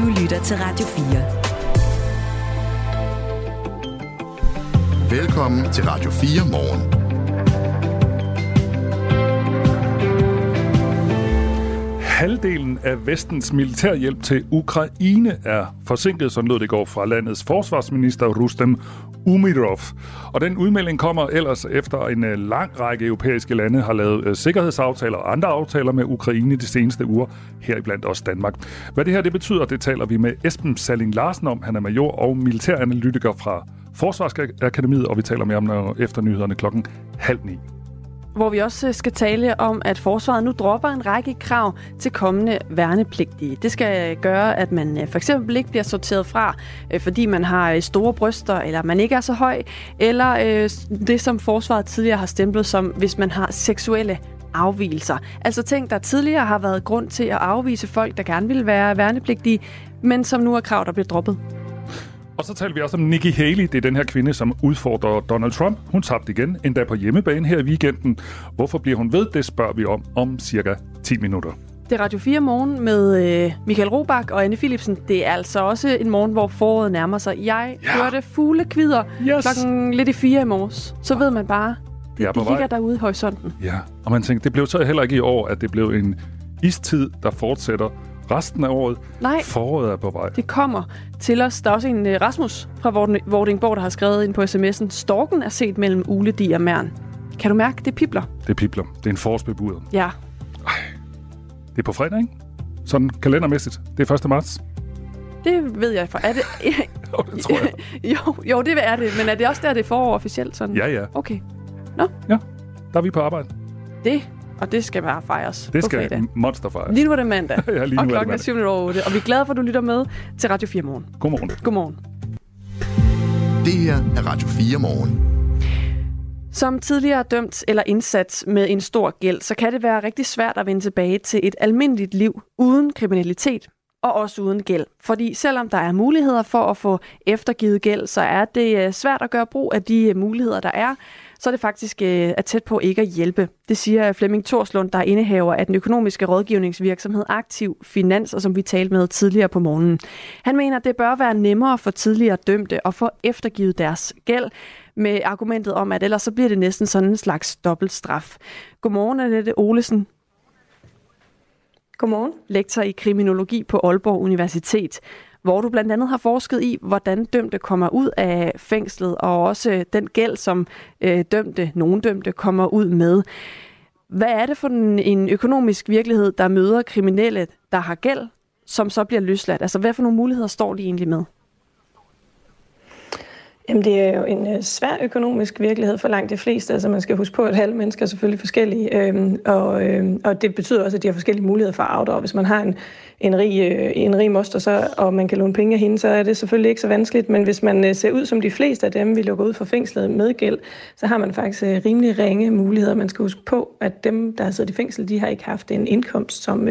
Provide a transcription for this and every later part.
Du lytter til Radio 4. Velkommen til Radio 4 morgen. Halvdelen af vestens militærhjælp til Ukraine er forsinket, som lød det går fra landets forsvarsminister Rustem Umirov. Og den udmelding kommer ellers efter en øh, lang række europæiske lande har lavet øh, sikkerhedsaftaler og andre aftaler med Ukraine de seneste uger, heriblandt også Danmark. Hvad det her det betyder, det taler vi med Esben Salling Larsen om. Han er major og militæranalytiker fra Forsvarsakademiet, og vi taler med ham efter nyhederne klokken halv ni hvor vi også øh, skal tale om, at forsvaret nu dropper en række krav til kommende værnepligtige. Det skal øh, gøre, at man øh, for eksempel ikke bliver sorteret fra, fordi man har store bryster, eller man ikke er så høj, eller det, som forsvaret tidligere har stemplet som, hvis man har seksuelle afvielser. Altså ting, der tidligere har været grund til at afvise folk, der gerne vil være værnepligtige, men som nu er krav, der bliver droppet. Og så taler vi også om Nikki Haley. Det er den her kvinde, som udfordrer Donald Trump. Hun tabte igen, endda på hjemmebane her i weekenden. Hvorfor bliver hun ved? Det spørger vi om om cirka 10 minutter. Det er Radio 4 morgen med øh, Michael Robach og Anne Philipsen. Det er altså også en morgen, hvor foråret nærmer sig. Jeg ja. hørte fuglekvider yes. klokken lidt i fire i morges. Så ved man bare, det, de ligger derude i horisonten. Ja, og man tænker, det blev så heller ikke i år, at det blev en istid, der fortsætter resten af året. Nej. Foråret er på vej. Det kommer til os. Der er også en uh, Rasmus fra Vordingborg, der har skrevet ind på sms'en. Storken er set mellem Uledi og Mærn. Kan du mærke, det pipler? Det pipler. Det er en forårsbebuder. Ja. Ej. Det er på fredag, ikke? Sådan kalendermæssigt. Det er 1. marts. Det ved jeg for. Er det... jo, det tror jeg. jo, jo, det er det. Men er det også der, det er forår officielt? Sådan? Ja, ja. Okay. Nå. Ja, der er vi på arbejde. Det og det skal bare fejres Det skal fredag. monster fejres. Lige nu er det mandag. ja, lige nu og klokken er, er 7 over 8. Og vi er glade for, at du lytter med til Radio 4 morgen. Godmorgen. Godmorgen. Det her er Radio 4 morgen. Som tidligere dømt eller indsat med en stor gæld, så kan det være rigtig svært at vende tilbage til et almindeligt liv uden kriminalitet og også uden gæld. Fordi selvom der er muligheder for at få eftergivet gæld, så er det øh, svært at gøre brug af de muligheder, der er, så er det faktisk øh, er tæt på ikke at hjælpe. Det siger Flemming Torslund, der er indehaver af den økonomiske rådgivningsvirksomhed Aktiv Finans, og som vi talte med tidligere på morgenen. Han mener, at det bør være nemmere for tidligere dømte at få eftergivet deres gæld, med argumentet om, at ellers så bliver det næsten sådan en slags dobbeltstraf. Godmorgen, Annette Olesen. Godmorgen. Lektor i kriminologi på Aalborg Universitet hvor du blandt andet har forsket i, hvordan dømte kommer ud af fængslet, og også den gæld, som øh, dømte, nogen dømte, kommer ud med. Hvad er det for en, en økonomisk virkelighed, der møder kriminelle, der har gæld, som så bliver løsladt? Altså, hvad for nogle muligheder står de egentlig med? Jamen, det er jo en øh, svær økonomisk virkelighed for langt de fleste. Altså, man skal huske på, at alle mennesker er selvfølgelig forskellige, øhm, og, øhm, og det betyder også, at de har forskellige muligheder for at afdrage. Hvis man har en, en, rig, øh, en rig moster, så, og man kan låne penge af hende, så er det selvfølgelig ikke så vanskeligt. Men hvis man øh, ser ud som de fleste af dem, vi lukker ud fra fængslet med gæld, så har man faktisk øh, rimelig ringe muligheder. Man skal huske på, at dem, der har siddet i fængsel, de har ikke haft en indkomst, som,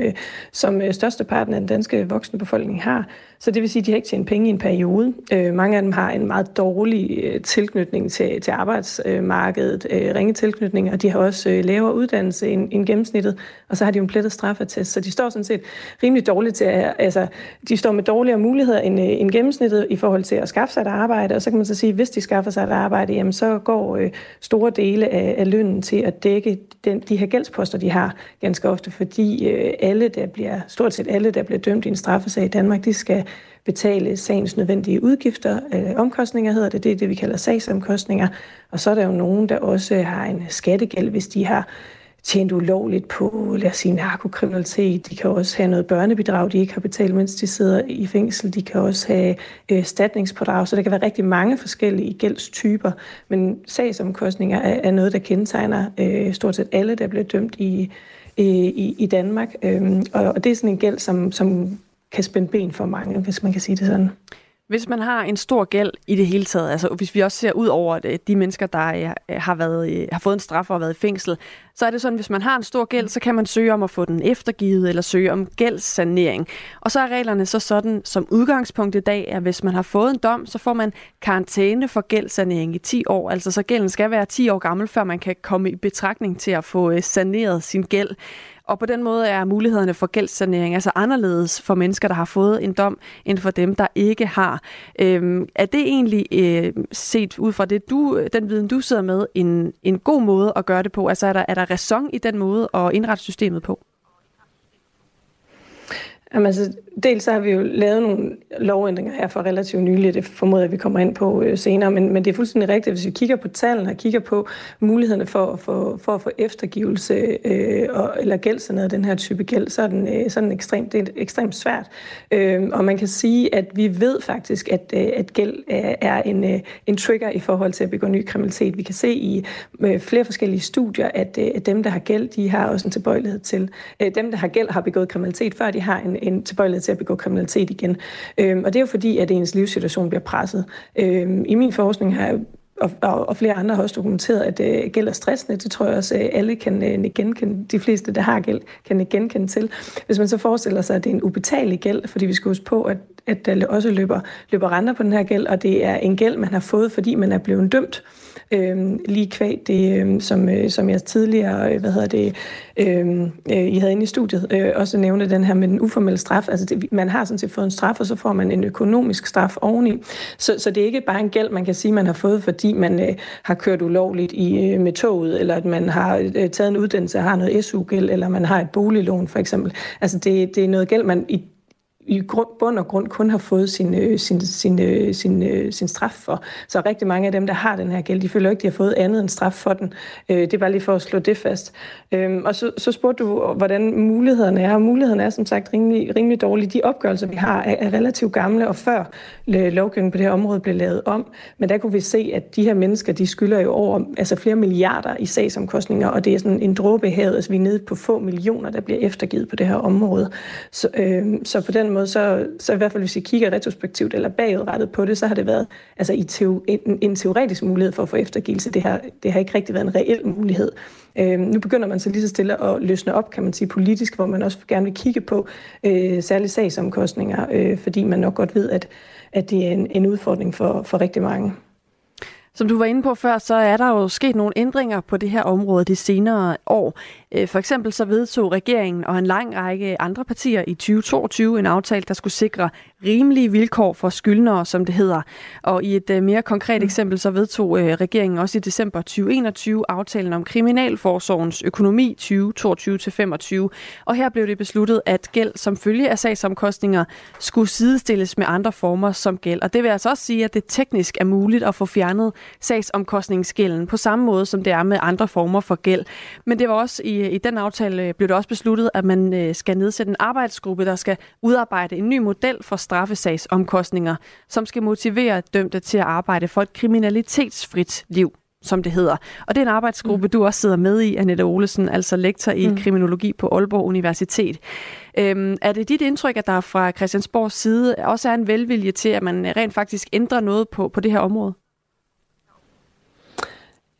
som størsteparten af den danske voksne befolkning har. Så det vil sige, at de har ikke tjent penge i en periode. Øh, mange af dem har en meget dårlig øh, tilknytning til, til arbejdsmarkedet, øh, ringe tilknytning, og de har også øh, lavere uddannelse end, end gennemsnittet, og så har de jo en plettet straffetest. Så de står sådan set rimelig dårligt til, at, altså de står med dårligere muligheder end, øh, end gennemsnittet i forhold til at skaffe sig et arbejde, og så kan man så sige, at hvis de skaffer sig et arbejde, jamen så går øh, store dele af, af lønnen til at dække den, de her gældsposter, de har ganske ofte, fordi øh, alle, der bliver, stort set alle, der bliver dømt i en straffesag i Danmark, de skal betale sagens nødvendige udgifter, øh, omkostninger hedder det, det er det, vi kalder sagsomkostninger. Og så er der jo nogen, der også har en skattegæld, hvis de har tjent ulovligt på, lad os sige, narkokriminalitet. De kan også have noget børnebidrag, de ikke har betalt, mens de sidder i fængsel. De kan også have øh, så der kan være rigtig mange forskellige gældstyper. Men sagsomkostninger er, er noget, der kendetegner øh, stort set alle, der bliver dømt i, i, i Danmark. Øhm, og og det er sådan en gæld, som, som kan spænde ben for mange, hvis man kan sige det sådan. Hvis man har en stor gæld i det hele taget, altså hvis vi også ser ud over øh, de mennesker, der øh, har, været, øh, har fået en straf og været i fængsel, så er det sådan, at hvis man har en stor gæld, så kan man søge om at få den eftergivet eller søge om gældssanering. Og så er reglerne så sådan, som udgangspunkt i dag, at hvis man har fået en dom, så får man karantæne for gældssanering i 10 år. Altså så gælden skal være 10 år gammel, før man kan komme i betragtning til at få saneret sin gæld. Og på den måde er mulighederne for gældssanering altså anderledes for mennesker, der har fået en dom, end for dem, der ikke har. Øhm, er det egentlig øh, set ud fra det, du, den viden, du sidder med, en, en god måde at gøre det på? Altså er der, er der ræson i den måde at indrette systemet på? Jamen, altså, dels så har vi jo lavet nogle lovændringer her for relativt nylig, det formoder jeg, vi kommer ind på øh, senere, men, men det er fuldstændig rigtigt, hvis vi kigger på tallene og kigger på mulighederne for, for, for at få eftergivelse øh, og, eller gæld af den her type gæld, så er den, øh, så er den ekstremt, det er ekstremt svært. Øh, og man kan sige, at vi ved faktisk, at, øh, at gæld er en, øh, en trigger i forhold til at begå ny kriminalitet. Vi kan se i øh, flere forskellige studier, at, øh, at dem, der har gæld, de har også en tilbøjelighed til, øh, dem, der har gæld, har begået kriminalitet før, de har en, en tilbøjelighed til at begå kriminalitet igen. Øhm, og det er jo fordi, at ens livssituation bliver presset. Øhm, I min forskning har jeg og, og, og flere andre har også dokumenteret, at øh, gæld er stressende. Det tror jeg også, at øh, alle kan øh, genkende, de fleste, der har gæld, kan genkende til. Hvis man så forestiller sig, at det er en ubetalelig gæld, fordi vi skal huske på, at, at der også løber, løber renter på den her gæld, og det er en gæld, man har fået, fordi man er blevet dømt. Øh, lige kvæg det, øh, som, øh, som jeg tidligere, øh, hvad hedder det, øh, øh, I havde inde i studiet, øh, også nævne den her med den uformelle straf. Altså det, man har sådan set fået en straf, og så får man en økonomisk straf oveni. Så, så det er ikke bare en gæld, man kan sige, man har fået, fordi man øh, har kørt ulovligt i, øh, med toget, eller at man har øh, taget en uddannelse og har noget SU-gæld, eller man har et boliglån for eksempel. Altså det, det er noget gæld, man i i grund, bund og grund kun har fået sin, øh, sin, sin, øh, sin, øh, sin straf for. Så rigtig mange af dem, der har den her gæld, de føler ikke, de har fået andet end straf for den. Øh, det er bare lige for at slå det fast. Øh, og så, så spurgte du, hvordan mulighederne er. Mulighederne er som sagt rimelig, rimelig dårlige. De opgørelser, vi har, er, er relativt gamle, og før øh, lovgivningen på det her område blev lavet om. Men der kunne vi se, at de her mennesker, de skylder jo over altså flere milliarder i sagsomkostninger, og det er sådan en dråbe i havet. Altså vi er nede på få millioner, der bliver eftergivet på det her område. Så, øh, så på den måde, så, så i hvert fald hvis vi kigger retrospektivt eller bagudrettet på det, så har det været altså i teo, en, en teoretisk mulighed for at få eftergivelse. Det har, det har ikke rigtig været en reel mulighed. Øh, nu begynder man så lige så stille at løsne op, kan man sige, politisk, hvor man også gerne vil kigge på øh, særlige sagsomkostninger, øh, fordi man nok godt ved, at, at det er en, en udfordring for, for rigtig mange. Som du var inde på før, så er der jo sket nogle ændringer på det her område de senere år. Øh, for eksempel så vedtog regeringen og en lang række andre partier i 2022 en aftale, der skulle sikre rimelige vilkår for skyldnere, som det hedder. Og i et øh, mere konkret mm. eksempel så vedtog øh, regeringen også i december 2021 aftalen om Kriminalforsorgens økonomi 2022-25. Og her blev det besluttet, at gæld som følge af sagsomkostninger skulle sidestilles med andre former som gæld. Og det vil altså også sige, at det teknisk er muligt at få fjernet sagsomkostningsgælden på samme måde, som det er med andre former for gæld. Men det var også i, i den aftale øh, blev det også besluttet, at man øh, skal nedsætte en arbejdsgruppe, der skal udarbejde en ny model for straffesagsomkostninger, som skal motivere dømte til at arbejde for et kriminalitetsfrit liv som det hedder. Og det er en arbejdsgruppe, mm. du også sidder med i, Annette Olesen, altså lektor i mm. kriminologi på Aalborg Universitet. Øhm, er det dit indtryk, at der fra Christiansborgs side også er en velvilje til, at man rent faktisk ændrer noget på, på det her område?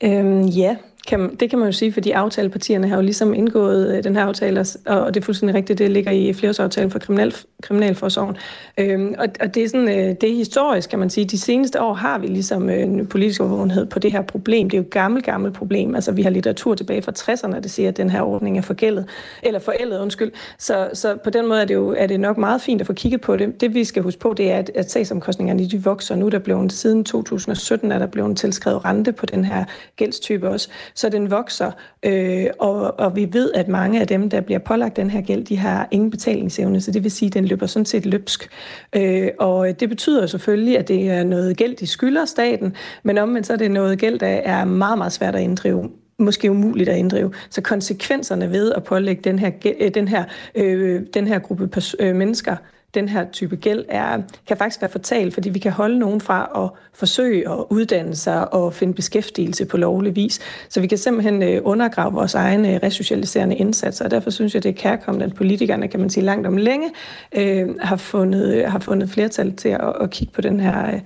Øhm, ja, kan, det kan man jo sige, fordi aftalepartierne har jo ligesom indgået øh, den her aftale, og det er fuldstændig rigtigt, det ligger i flereårsaftalen for kriminal, kriminalforsorgen. Øhm, og, og det er sådan, øh, det er historisk, kan man sige. De seneste år har vi ligesom øh, en politisk overvågenhed på det her problem. Det er jo et gammelt, gammelt problem. Altså, vi har litteratur tilbage fra 60'erne, der siger, at den her ordning er forgældet, eller forældet, undskyld. Så, så på den måde er det jo er det nok meget fint at få kigget på det. Det vi skal huske på, det er, at, at sagsomkostningerne de vokser. Nu der der blevet, siden 2017 er der blevet tilskrevet rente på den her gældstype også så den vokser, øh, og, og vi ved, at mange af dem, der bliver pålagt den her gæld, de har ingen betalingsevne, så det vil sige, at den løber sådan set løbsk. Øh, og det betyder selvfølgelig, at det er noget gæld, de skylder staten, men omvendt så er det noget gæld, der er meget, meget svært at inddrive måske umuligt at inddrive. Så konsekvenserne ved at pålægge den her, øh, den her, øh, den her gruppe øh, mennesker den her type gæld er, kan faktisk være fatal, fordi vi kan holde nogen fra at forsøge at uddanne sig og finde beskæftigelse på lovlig vis. Så vi kan simpelthen øh, undergrave vores egne øh, resocialiserende indsatser, og derfor synes jeg, det er kærkommende, at politikerne, kan man sige langt om længe, øh, har, fundet, øh, har fundet flertal til at, at kigge på den her,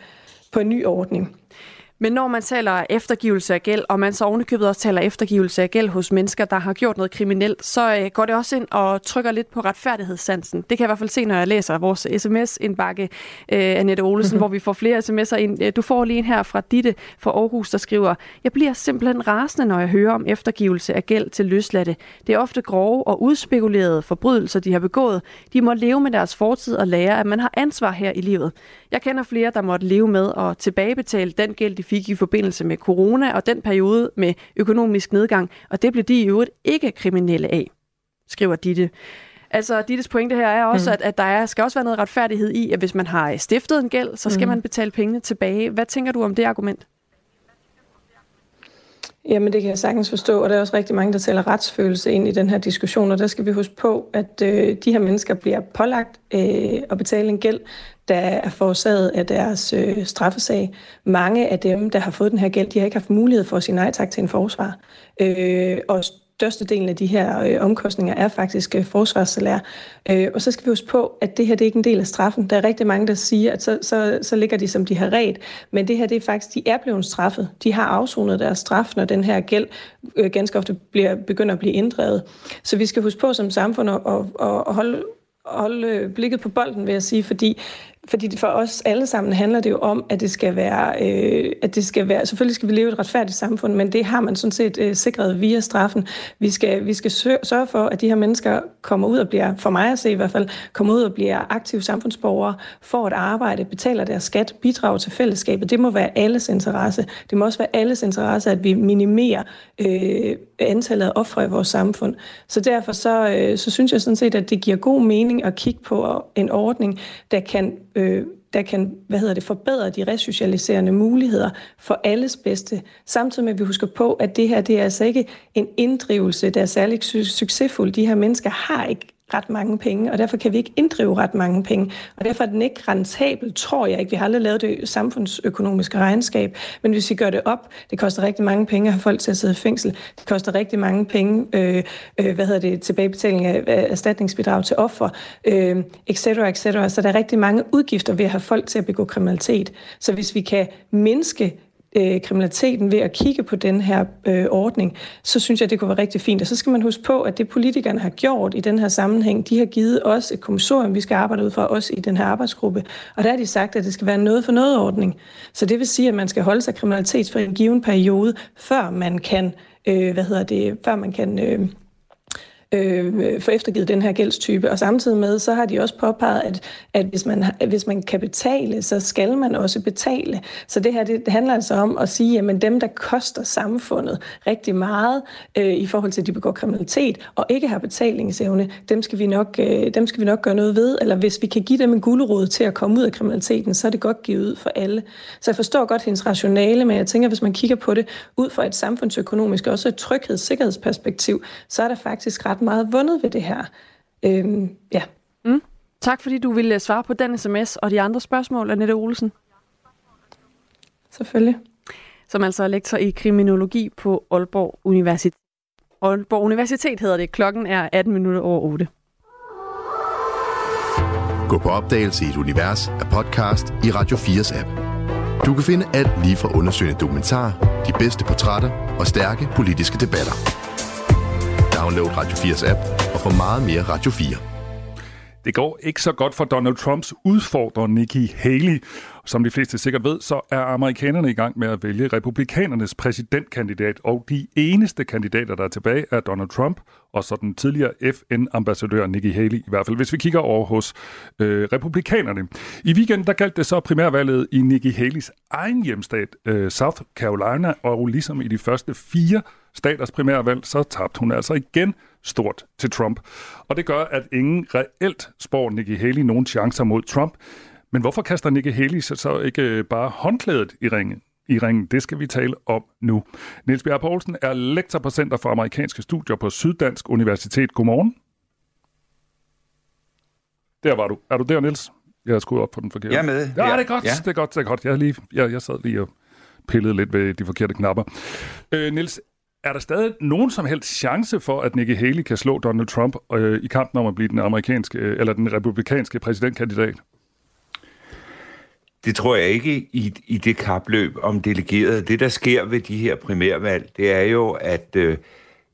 på en ny ordning. Men når man taler eftergivelse af gæld, og man så ovenikøbet også taler eftergivelse af gæld hos mennesker, der har gjort noget kriminelt, så øh, går det også ind og trykker lidt på retfærdighedssansen. Det kan jeg i hvert fald se, når jeg læser vores sms-indbakke, øh, Annette Olesen, hvor vi får flere sms'er ind. Du får lige en her fra Ditte fra Aarhus, der skriver, Jeg bliver simpelthen rasende, når jeg hører om eftergivelse af gæld til løsladte. Det er ofte grove og udspekulerede forbrydelser, de har begået. De må leve med deres fortid og lære, at man har ansvar her i livet. Jeg kender flere, der måtte leve med at tilbagebetale den gæld, de fik i forbindelse med corona og den periode med økonomisk nedgang, og det blev de i øvrigt ikke kriminelle af, skriver Ditte. Altså, Dittes pointe her er også, mm. at, at der er, skal også være noget retfærdighed i, at hvis man har stiftet en gæld, så skal mm. man betale pengene tilbage. Hvad tænker du om det argument? Jamen det kan jeg sagtens forstå, og der er også rigtig mange, der tæller retsfølelse ind i den her diskussion, og der skal vi huske på, at øh, de her mennesker bliver pålagt øh, at betale en gæld, der er forårsaget af deres øh, straffesag. Mange af dem, der har fået den her gæld, de har ikke haft mulighed for at sige nej tak til en forsvar. Øh, og størstedelen af de her øh, omkostninger er faktisk øh, forsvarssalær. Øh, og så skal vi huske på, at det her det er ikke en del af straffen. Der er rigtig mange, der siger, at så, så, så ligger de, som de har ret. Men det her, det er faktisk, de er blevet straffet. De har afsonet deres straf, når den her gæld øh, ganske ofte bliver, begynder at blive inddrevet. Så vi skal huske på som samfund at, at, at holde holde øh, blikket på bolden, vil jeg sige, fordi fordi for os alle sammen handler det jo om, at det skal være, øh, at det skal være, selvfølgelig skal vi leve i et retfærdigt samfund, men det har man sådan set øh, sikret via straffen. Vi skal, vi skal sørge for, at de her mennesker kommer ud og bliver, for mig at se i hvert fald, kommer ud og bliver aktive samfundsborgere, får et arbejde, betaler deres skat, bidrager til fællesskabet. Det må være alles interesse. Det må også være alles interesse, at vi minimerer øh, antallet af ofre i vores samfund. Så derfor så, øh, så synes jeg sådan set, at det giver god mening at kigge på en ordning, der kan øh, der kan hvad hedder det, forbedre de resocialiserende muligheder for alles bedste. Samtidig med, at vi husker på, at det her det er altså ikke en inddrivelse, der er særlig succesfuld. De her mennesker har ikke ret mange penge, og derfor kan vi ikke inddrive ret mange penge. Og derfor er den ikke rentabel, tror jeg ikke. Vi har aldrig lavet det samfundsøkonomiske regnskab, men hvis vi gør det op, det koster rigtig mange penge at have folk til at sidde i fængsel. Det koster rigtig mange penge, øh, øh, hvad hedder det, tilbagebetaling af, af erstatningsbidrag til offer, øh, et cetera, et cetera. Så der er rigtig mange udgifter ved at have folk til at begå kriminalitet. Så hvis vi kan mindske øh, kriminaliteten ved at kigge på den her øh, ordning, så synes jeg, det kunne være rigtig fint. Og så skal man huske på, at det politikerne har gjort i den her sammenhæng, de har givet os et kommissorium, vi skal arbejde ud fra os i den her arbejdsgruppe. Og der har de sagt, at det skal være noget for noget ordning. Så det vil sige, at man skal holde sig kriminalitetsfri en given periode, før man kan, øh, hvad hedder det, før man kan... Øh, øh, få eftergivet den her gældstype. Og samtidig med, så har de også påpeget, at, at hvis, man, hvis man kan betale, så skal man også betale. Så det her det, handler altså om at sige, at dem, der koster samfundet rigtig meget øh, i forhold til, at de begår kriminalitet og ikke har betalingsevne, dem skal, vi nok, øh, dem skal vi nok gøre noget ved. Eller hvis vi kan give dem en gulerod til at komme ud af kriminaliteten, så er det godt givet ud for alle. Så jeg forstår godt hendes rationale, men jeg tænker, hvis man kigger på det ud fra et samfundsøkonomisk og også et trygheds- sikkerhedsperspektiv, så er der faktisk ret meget vundet ved det her. Øhm, ja. Mm. Tak fordi du ville svare på den sms og de andre spørgsmål, Annette Olsen. Selvfølgelig. Som altså er lektor i kriminologi på Aalborg Universitet. Aalborg Universitet hedder det. Klokken er 18 minutter over 8. Gå på opdagelse i et univers af podcast i Radio 4's app. Du kan finde alt lige fra undersøgende dokumentar, de bedste portrætter og stærke politiske debatter. Download Radio 4's app og få meget mere Radio 4. Det går ikke så godt for Donald Trumps udfordrer Nikki Haley. Som de fleste sikkert ved, så er amerikanerne i gang med at vælge republikanernes præsidentkandidat, og de eneste kandidater, der er tilbage, er Donald Trump og så den tidligere FN-ambassadør Nikki Haley, i hvert fald hvis vi kigger over hos øh, republikanerne. I weekenden der galt det så primærvalget i Nikki Haleys egen hjemstat, øh, South Carolina, og ligesom i de første fire staters primærvalg, så tabte hun altså igen stort til Trump. Og det gør, at ingen reelt spår Nikki Haley nogen chancer mod Trump. Men hvorfor kaster Nikki Haley sig så ikke bare håndklædet i ringen? i ringen. Det skal vi tale om nu. Niels Bjerg Poulsen er lektor på Center for Amerikanske Studier på Syddansk Universitet. Godmorgen. Der var du. Er du der, Niels? Jeg har skruet op på den forkerte. Jeg er med. Ja, ja. det er godt. Ja. Det er godt, det er godt. Jeg, lige, jeg, jeg sad lige og pillede lidt ved de forkerte knapper. Øh, Niels, er der stadig nogen som helst chance for, at Nikki Haley kan slå Donald Trump øh, i kampen om at blive den amerikanske øh, eller den republikanske præsidentkandidat? Det tror jeg ikke i, i det kapløb om delegerede. Det, der sker ved de her primærvalg, det er jo, at øh,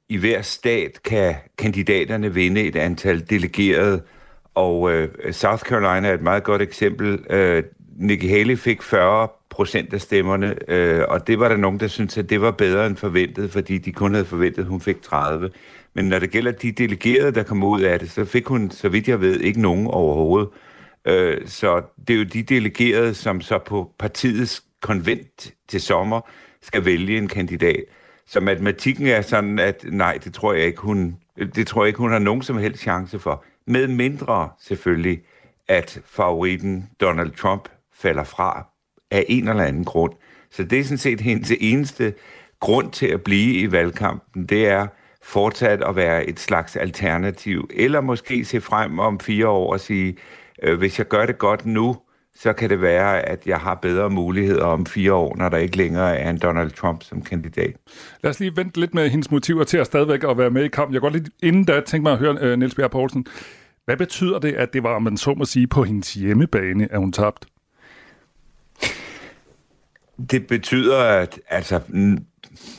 i hver stat kan kandidaterne vinde et antal delegerede, og øh, South Carolina er et meget godt eksempel. Øh, Nikki Haley fik 40 procent af stemmerne, øh, og det var der nogen, der syntes, at det var bedre end forventet, fordi de kun havde forventet, at hun fik 30. Men når det gælder de delegerede, der kom ud af det, så fik hun, så vidt jeg ved, ikke nogen overhovedet. Øh, Øh, så det er jo de delegerede, som så på partiets konvent til sommer skal vælge en kandidat. Så matematikken er sådan, at nej, det tror jeg ikke, hun, det tror jeg ikke, hun har nogen som helst chance for. Med mindre selvfølgelig, at favoritten Donald Trump falder fra af en eller anden grund. Så det er sådan set hendes eneste grund til at blive i valgkampen, det er fortsat at være et slags alternativ, eller måske se frem om fire år og sige, hvis jeg gør det godt nu, så kan det være, at jeg har bedre muligheder om fire år, når der ikke længere er en Donald Trump som kandidat. Lad os lige vente lidt med hendes motiver til at stadigvæk at være med i kampen. Jeg går lidt inden da tænke mig at høre uh, Niels Bjerg Poulsen. Hvad betyder det, at det var, man så må sige, på hendes hjemmebane, at hun tabte? Det betyder, at altså,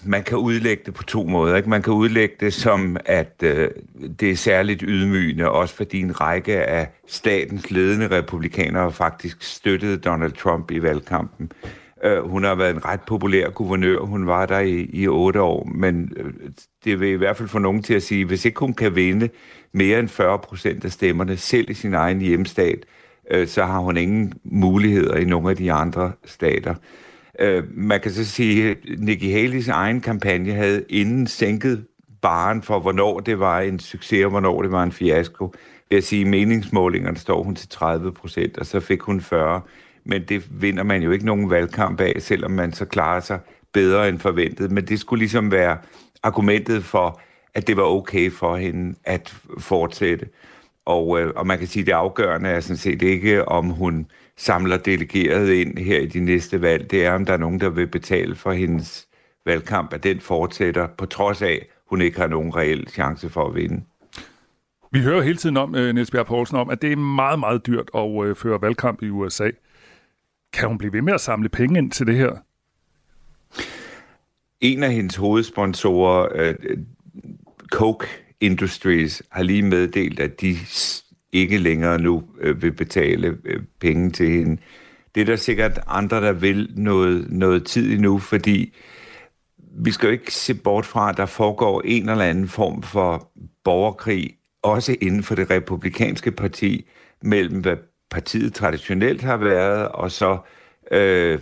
man kan udlægge det på to måder. Ikke? Man kan udlægge det som, at øh, det er særligt ydmygende, også fordi en række af statens ledende republikanere faktisk støttede Donald Trump i valgkampen. Øh, hun har været en ret populær guvernør. Hun var der i, i otte år, men øh, det vil i hvert fald få nogen til at sige, hvis ikke hun kan vinde mere end 40 procent af stemmerne, selv i sin egen hjemstat, øh, så har hun ingen muligheder i nogle af de andre stater. Øh, man kan så sige, at Nikki Haley's egen kampagne havde inden sænket baren for, hvornår det var en succes og hvornår det var en fiasko. Ved at sige, meningsmålingerne står hun til 30 procent, og så fik hun 40. Men det vinder man jo ikke nogen valgkamp af, selvom man så klarer sig bedre end forventet. Men det skulle ligesom være argumentet for, at det var okay for hende at fortsætte. Og, øh, og man kan sige, at det afgørende er sådan set ikke, om hun samler delegeret ind her i de næste valg, det er, om der er nogen, der vil betale for hendes valgkamp, at den fortsætter, på trods af, hun ikke har nogen reel chance for at vinde. Vi hører hele tiden om, øh, Niels Bjerg Poulsen, om, at det er meget, meget dyrt at øh, føre valgkamp i USA. Kan hun blive ved med at samle penge ind til det her? En af hendes hovedsponsorer, øh, Coke Industries, har lige meddelt, at de ikke længere nu øh, vil betale øh, penge til hende. Det er der sikkert andre, der vil noget, noget tid endnu, fordi vi skal jo ikke se bort fra, at der foregår en eller anden form for borgerkrig, også inden for det republikanske parti, mellem hvad partiet traditionelt har været, og så øh,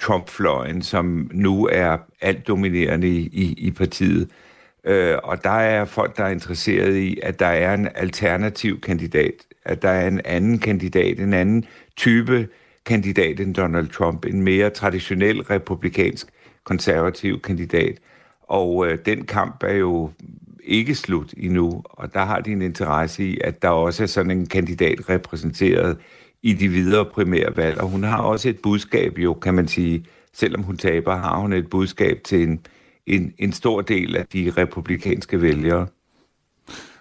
Trump-fløjen, som nu er alt dominerende i, i, i partiet. Øh, Øh, og der er folk, der er interesseret i, at der er en alternativ kandidat, at der er en anden kandidat, en anden type kandidat end Donald Trump, en mere traditionel republikansk konservativ kandidat. Og øh, den kamp er jo ikke slut endnu, og der har de en interesse i, at der også er sådan en kandidat repræsenteret i de videre primærvalg. Og hun har også et budskab jo, kan man sige, selvom hun taber, har hun et budskab til en, en, en stor del af de republikanske vælgere.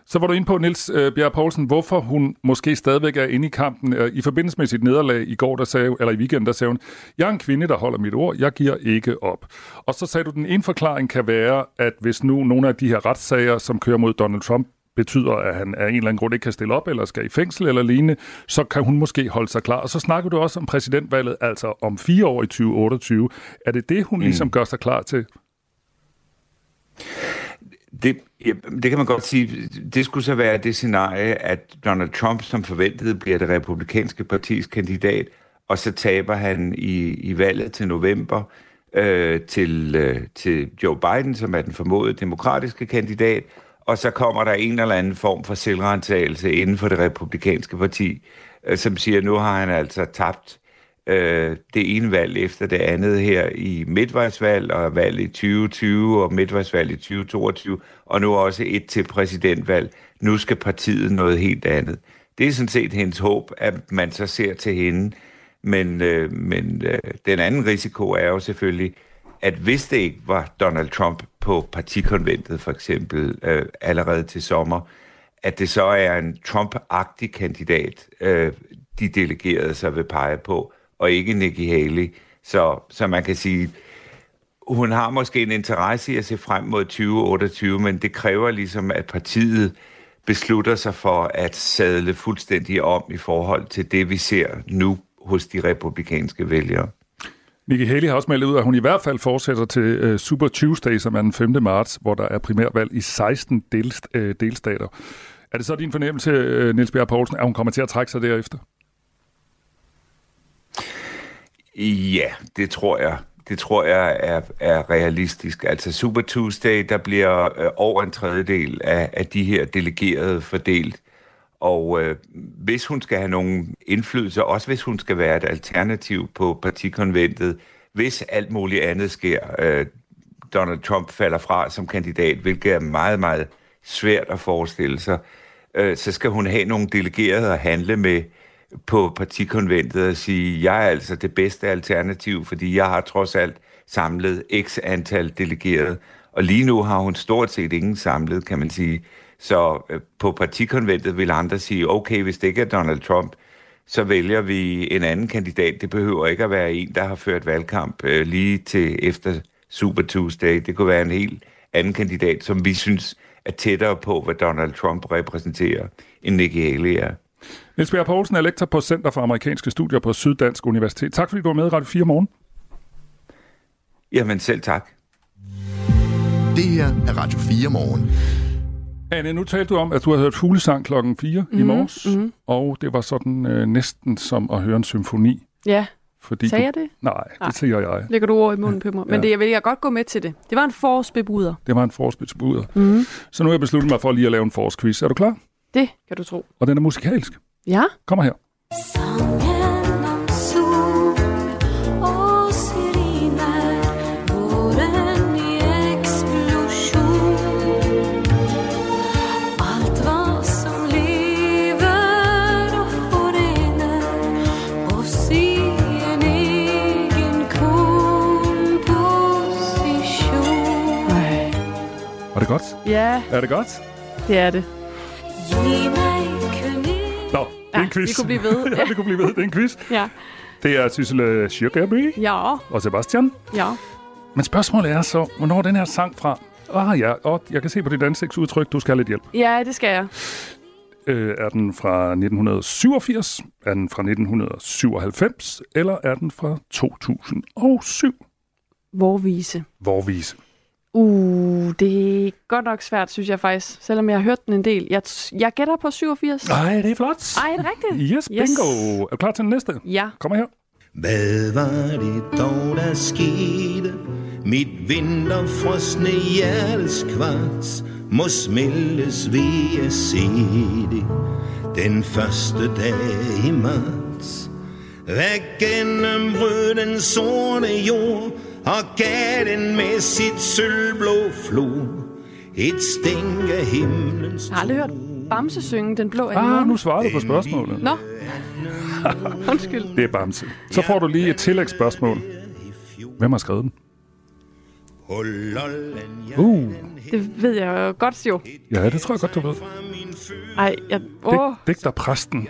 Så var du inde på, Nils øh, Bjerg Poulsen, hvorfor hun måske stadigvæk er inde i kampen. Øh, I forbindelse med sit nederlag i går, der sagde, eller i weekenden, der sagde hun, jeg er en kvinde, der holder mit ord, jeg giver ikke op. Og så sagde du, den ene forklaring kan være, at hvis nu nogle af de her retssager, som kører mod Donald Trump, betyder, at han af en eller anden grund ikke kan stille op, eller skal i fængsel eller lignende, så kan hun måske holde sig klar. Og så snakker du også om præsidentvalget, altså om fire år i 2028. Er det det, hun mm. ligesom gør sig klar til? Det, ja, det kan man godt sige. Det skulle så være det scenarie, at Donald Trump, som forventet, bliver det republikanske partis kandidat, og så taber han i, i valget til november øh, til, øh, til Joe Biden, som er den formodede demokratiske kandidat, og så kommer der en eller anden form for selvrentagelse inden for det republikanske parti, øh, som siger, at nu har han altså tabt øh, det ene valg efter det andet her i midtvejsvalg og valg i 2020 og midtvejsvalg i 2022, og nu også et til præsidentvalg. Nu skal partiet noget helt andet. Det er sådan set hendes håb, at man så ser til hende. Men, øh, men øh, den anden risiko er jo selvfølgelig, at hvis det ikke var Donald Trump på partikonventet for eksempel øh, allerede til sommer, at det så er en Trump-agtig kandidat, øh, de delegerede sig vil pege på, og ikke Nikki Haley. Så, så man kan sige, hun har måske en interesse i at se frem mod 2028, men det kræver ligesom, at partiet beslutter sig for at sadle fuldstændig om i forhold til det, vi ser nu hos de republikanske vælgere. Nikki Haley har også meldt ud, at hun i hvert fald fortsætter til uh, Super Tuesday, som er den 5. marts, hvor der er primærvalg i 16 delst, uh, delstater. Er det så din fornemmelse, uh, Niels Bjerg Poulsen, at hun kommer til at trække sig derefter? Ja, det tror jeg. Det tror jeg er, er realistisk. Altså Super Tuesday, der bliver øh, over en tredjedel af, af de her delegerede fordelt. Og øh, hvis hun skal have nogen indflydelse, også hvis hun skal være et alternativ på partikonventet, hvis alt muligt andet sker, øh, Donald Trump falder fra som kandidat, hvilket er meget, meget svært at forestille sig, øh, så skal hun have nogle delegerede at handle med, på partikonventet og sige, jeg er altså det bedste alternativ, fordi jeg har trods alt samlet x antal delegerede. Og lige nu har hun stort set ingen samlet, kan man sige. Så øh, på partikonventet vil andre sige, okay, hvis det ikke er Donald Trump, så vælger vi en anden kandidat. Det behøver ikke at være en, der har ført valgkamp øh, lige til efter Super Tuesday. Det kunne være en helt anden kandidat, som vi synes er tættere på, hvad Donald Trump repræsenterer, end Nikki Haley er. Niels Bjerg Poulsen er lektor på Center for Amerikanske Studier på Syddansk Universitet. Tak fordi du var med i Radio 4 morgen. Jamen selv tak. Det her er Radio 4 morgen. Anne, nu talte du om, at du havde hørt fuglesang klokken 4 mm-hmm, i morges, mm-hmm. og det var sådan øh, næsten som at høre en symfoni. Ja, Fordi sagde du, jeg det? Nej, det Nej. siger jeg. Lægger du ord i munden på mig. Men Ja. det, jeg vil jeg godt gå med til det. Det var en forårsbebuder. Det var en forspilsbuder. Mm. Så nu har jeg besluttet mig for lige at lave en forårsquiz. Er du klar? Det kan du tro. Og den er musikalsk. Ja. Kommer her. Var det godt? Ja, Er det godt? det er det. Nå, det er Ja, en quiz. vi kunne blive ved. ja, vi kunne blive ved. Det er en quiz. Ja. Det er Sissel Schirkerby Ja, og Sebastian. ja. Men spørgsmålet er så, hvornår er den her sang fra? Ah ja, og jeg kan se på dit ansigtsudtryk, du skal have lidt hjælp. Ja, det skal jeg. Øh, er den fra 1987? Er den fra 1997? Eller er den fra 2007? Vorvise. Vorvise. Uh, det er godt nok svært, synes jeg faktisk. Selvom jeg har hørt den en del. Jeg, jeg gætter på 87. Nej, det er flot. Ej, er det rigtigt? Yes, bingo. Er du klar til den næste? Ja. Kom her. Hvad var det dog, der skete? Mit vinterfrosne hjertes kvarts må smeltes ved at se det den første dag i marts. Hvad gennembrød den sorte jord og gav den med sit sølvblå flod et stænk af himlens Jeg har aldrig hørt Bamse synge Den Blå Ah, Anemone. nu svarer du på spørgsmålet. Nå. Undskyld. Det er Bamse. Så får du lige et tillægsspørgsmål. Hvem har skrevet den? Uh, Det ved jeg jo godt jo. ja, det tror jeg godt, du ved. Ej, jeg, åh, Digt, digter præsten.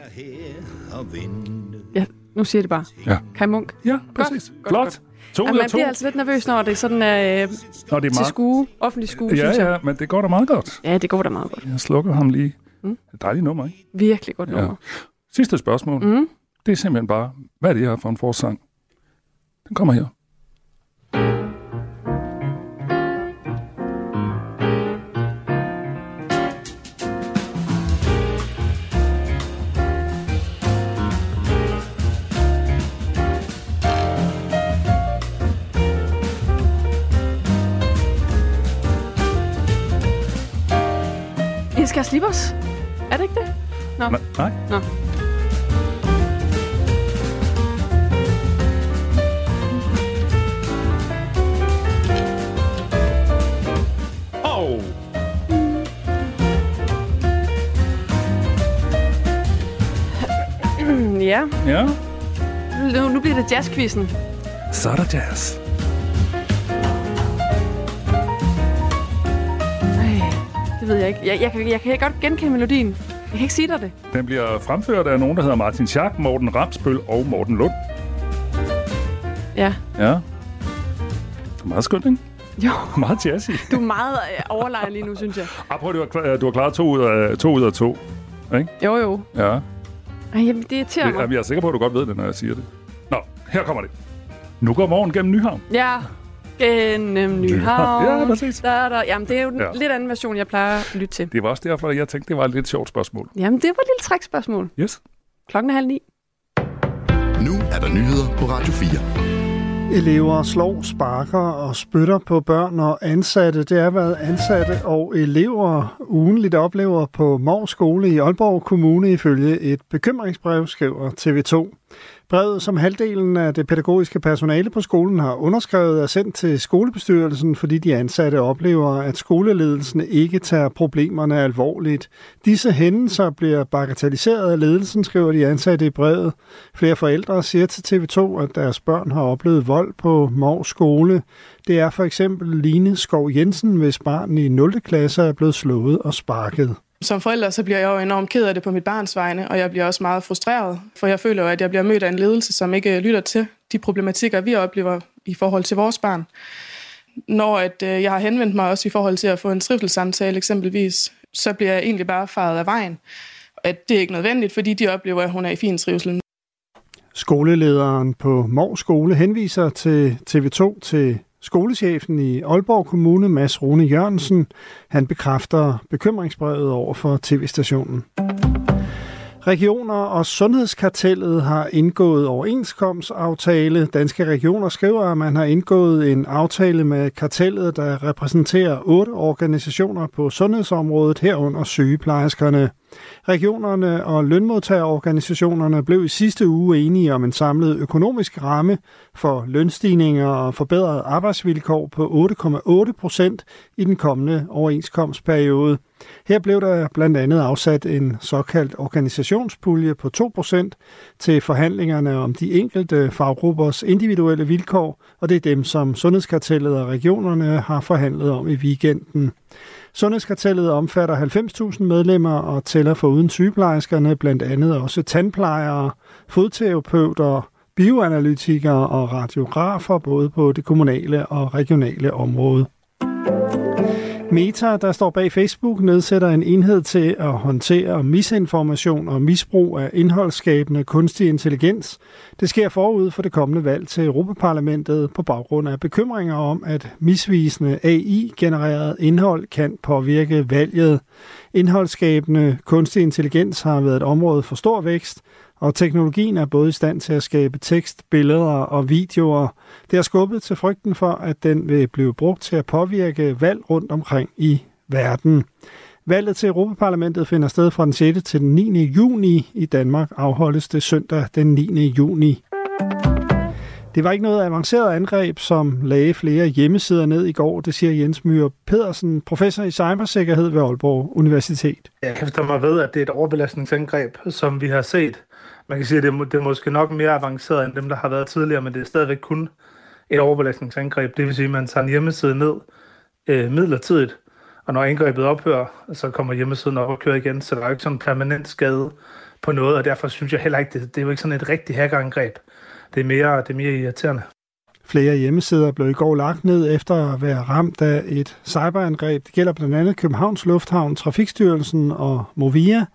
ja, nu siger det bare. Ja. Kai Munk. Ja, præcis. godt, Flot. godt. To Ja, man to. bliver altså lidt nervøs, når det er sådan øh, Nå, det er til skue, offentlig skue, synes Ja, jeg. ja, men det går da meget godt. Ja, det går da meget godt. Jeg slukker ham lige. Mm. Dejligt nummer, ikke? Virkelig godt Ja. nummer. Sidste spørgsmål. Mm. Det er simpelthen bare, hvad er det her for en forsang? Den kommer her. Skal slippe os. Er det ikke det? Nå. Nej, nej. Nå. Oh. Ja, Ja, nu, nu bliver det jazzquizzen. så er der jazz. Det ved jeg ikke. Jeg, jeg, kan, jeg kan godt genkende melodien. Jeg kan ikke sige dig det. Den bliver fremført af nogen, der hedder Martin Schack, Morten Ramsbøl og Morten Lund. Ja. Ja. Det er meget skønt, ikke? Jo, Meget jazzy. du er meget øh, overlegen lige nu, synes jeg. Ah, prøv, du har, du har klaret to ud af to. Ud af to. Jo, jo. Ja. Ej, jamen, det irriterer Det, mig. jamen, jeg er sikker på, at du godt ved det, når jeg siger det. Nå, her kommer det. Nu går morgen gennem Nyhavn. Ja, gennem Nyhavn. Ja, præcis. Der, der. Jamen, det er jo den Ja. ja. lidt anden version, jeg plejer at lytte til. Det var også derfor, jeg tænkte, det var et lidt sjovt spørgsmål. Jamen, det var et lille trækspørgsmål. Yes. Klokken er halv ni. Nu er der nyheder på Radio 4. Elever slår, sparker og spytter på børn og ansatte. Det er, hvad ansatte og elever ugenligt oplever på Mors Skole i Aalborg Kommune ifølge et bekymringsbrev, skriver TV2. Brevet, som halvdelen af det pædagogiske personale på skolen har underskrevet, er sendt til skolebestyrelsen, fordi de ansatte oplever, at skoleledelsen ikke tager problemerne alvorligt. Disse hændelser bliver bagatelliseret af ledelsen, skriver de ansatte i brevet. Flere forældre siger til TV2, at deres børn har oplevet vold på Mors skole. Det er for eksempel Line Skov Jensen, hvis barn i 0. klasse er blevet slået og sparket. Som forælder så bliver jeg jo enormt ked af det på mit barns vegne, og jeg bliver også meget frustreret, for jeg føler jo, at jeg bliver mødt af en ledelse, som ikke øh, lytter til de problematikker, vi oplever i forhold til vores barn. Når at, øh, jeg har henvendt mig også i forhold til at få en trivselssamtale eksempelvis, så bliver jeg egentlig bare faret af vejen. At det er ikke nødvendigt, fordi de oplever, at hun er i fin trivsel. Skolelederen på Mors Skole henviser til TV2 til skolechefen i Aalborg Kommune, Mads Rune Jørgensen. Han bekræfter bekymringsbrevet over for tv-stationen. Regioner og Sundhedskartellet har indgået overenskomstaftale. Danske regioner skriver, at man har indgået en aftale med kartellet, der repræsenterer otte organisationer på sundhedsområdet herunder sygeplejerskerne. Regionerne og lønmodtagerorganisationerne blev i sidste uge enige om en samlet økonomisk ramme for lønstigninger og forbedrede arbejdsvilkår på 8,8 procent i den kommende overenskomstperiode. Her blev der blandt andet afsat en såkaldt organisationspulje på 2 procent til forhandlingerne om de enkelte faggruppers individuelle vilkår, og det er dem, som Sundhedskartellet og regionerne har forhandlet om i weekenden. Sundhedskartellet omfatter 90.000 medlemmer og tæller for uden sygeplejerskerne blandt andet også tandplejere, fodterapeuter, bioanalytikere og radiografer både på det kommunale og regionale område. Meta, der står bag Facebook, nedsætter en enhed til at håndtere misinformation og misbrug af indholdsskabende kunstig intelligens. Det sker forud for det kommende valg til Europaparlamentet på baggrund af bekymringer om, at misvisende AI-genereret indhold kan påvirke valget. Indholdsskabende kunstig intelligens har været et område for stor vækst, og teknologien er både i stand til at skabe tekst, billeder og videoer. Det har skubbet til frygten for, at den vil blive brugt til at påvirke valg rundt omkring i verden. Valget til Europaparlamentet finder sted fra den 6. til den 9. juni. I Danmark afholdes det søndag den 9. juni. Det var ikke noget avanceret angreb, som lagde flere hjemmesider ned i går, det siger Jens Myhr Pedersen, professor i cybersikkerhed ved Aalborg Universitet. Jeg kan forstå mig ved, at det er et overbelastningsangreb, som vi har set. Man kan sige, at det er, det er måske nok mere avanceret end dem, der har været tidligere, men det er stadigvæk kun et overbelastningsangreb. Det vil sige, at man tager en hjemmeside ned øh, midlertidigt, og når angrebet ophører, så kommer hjemmesiden op og kører igen, så der er jo ikke sådan en permanent skade på noget, og derfor synes jeg heller ikke, det, det er jo ikke sådan et rigtigt hackerangreb. Det er mere, det er mere irriterende. Flere hjemmesider blev i går lagt ned efter at være ramt af et cyberangreb. Det gælder blandt andet Københavns Lufthavn, Trafikstyrelsen og Movia.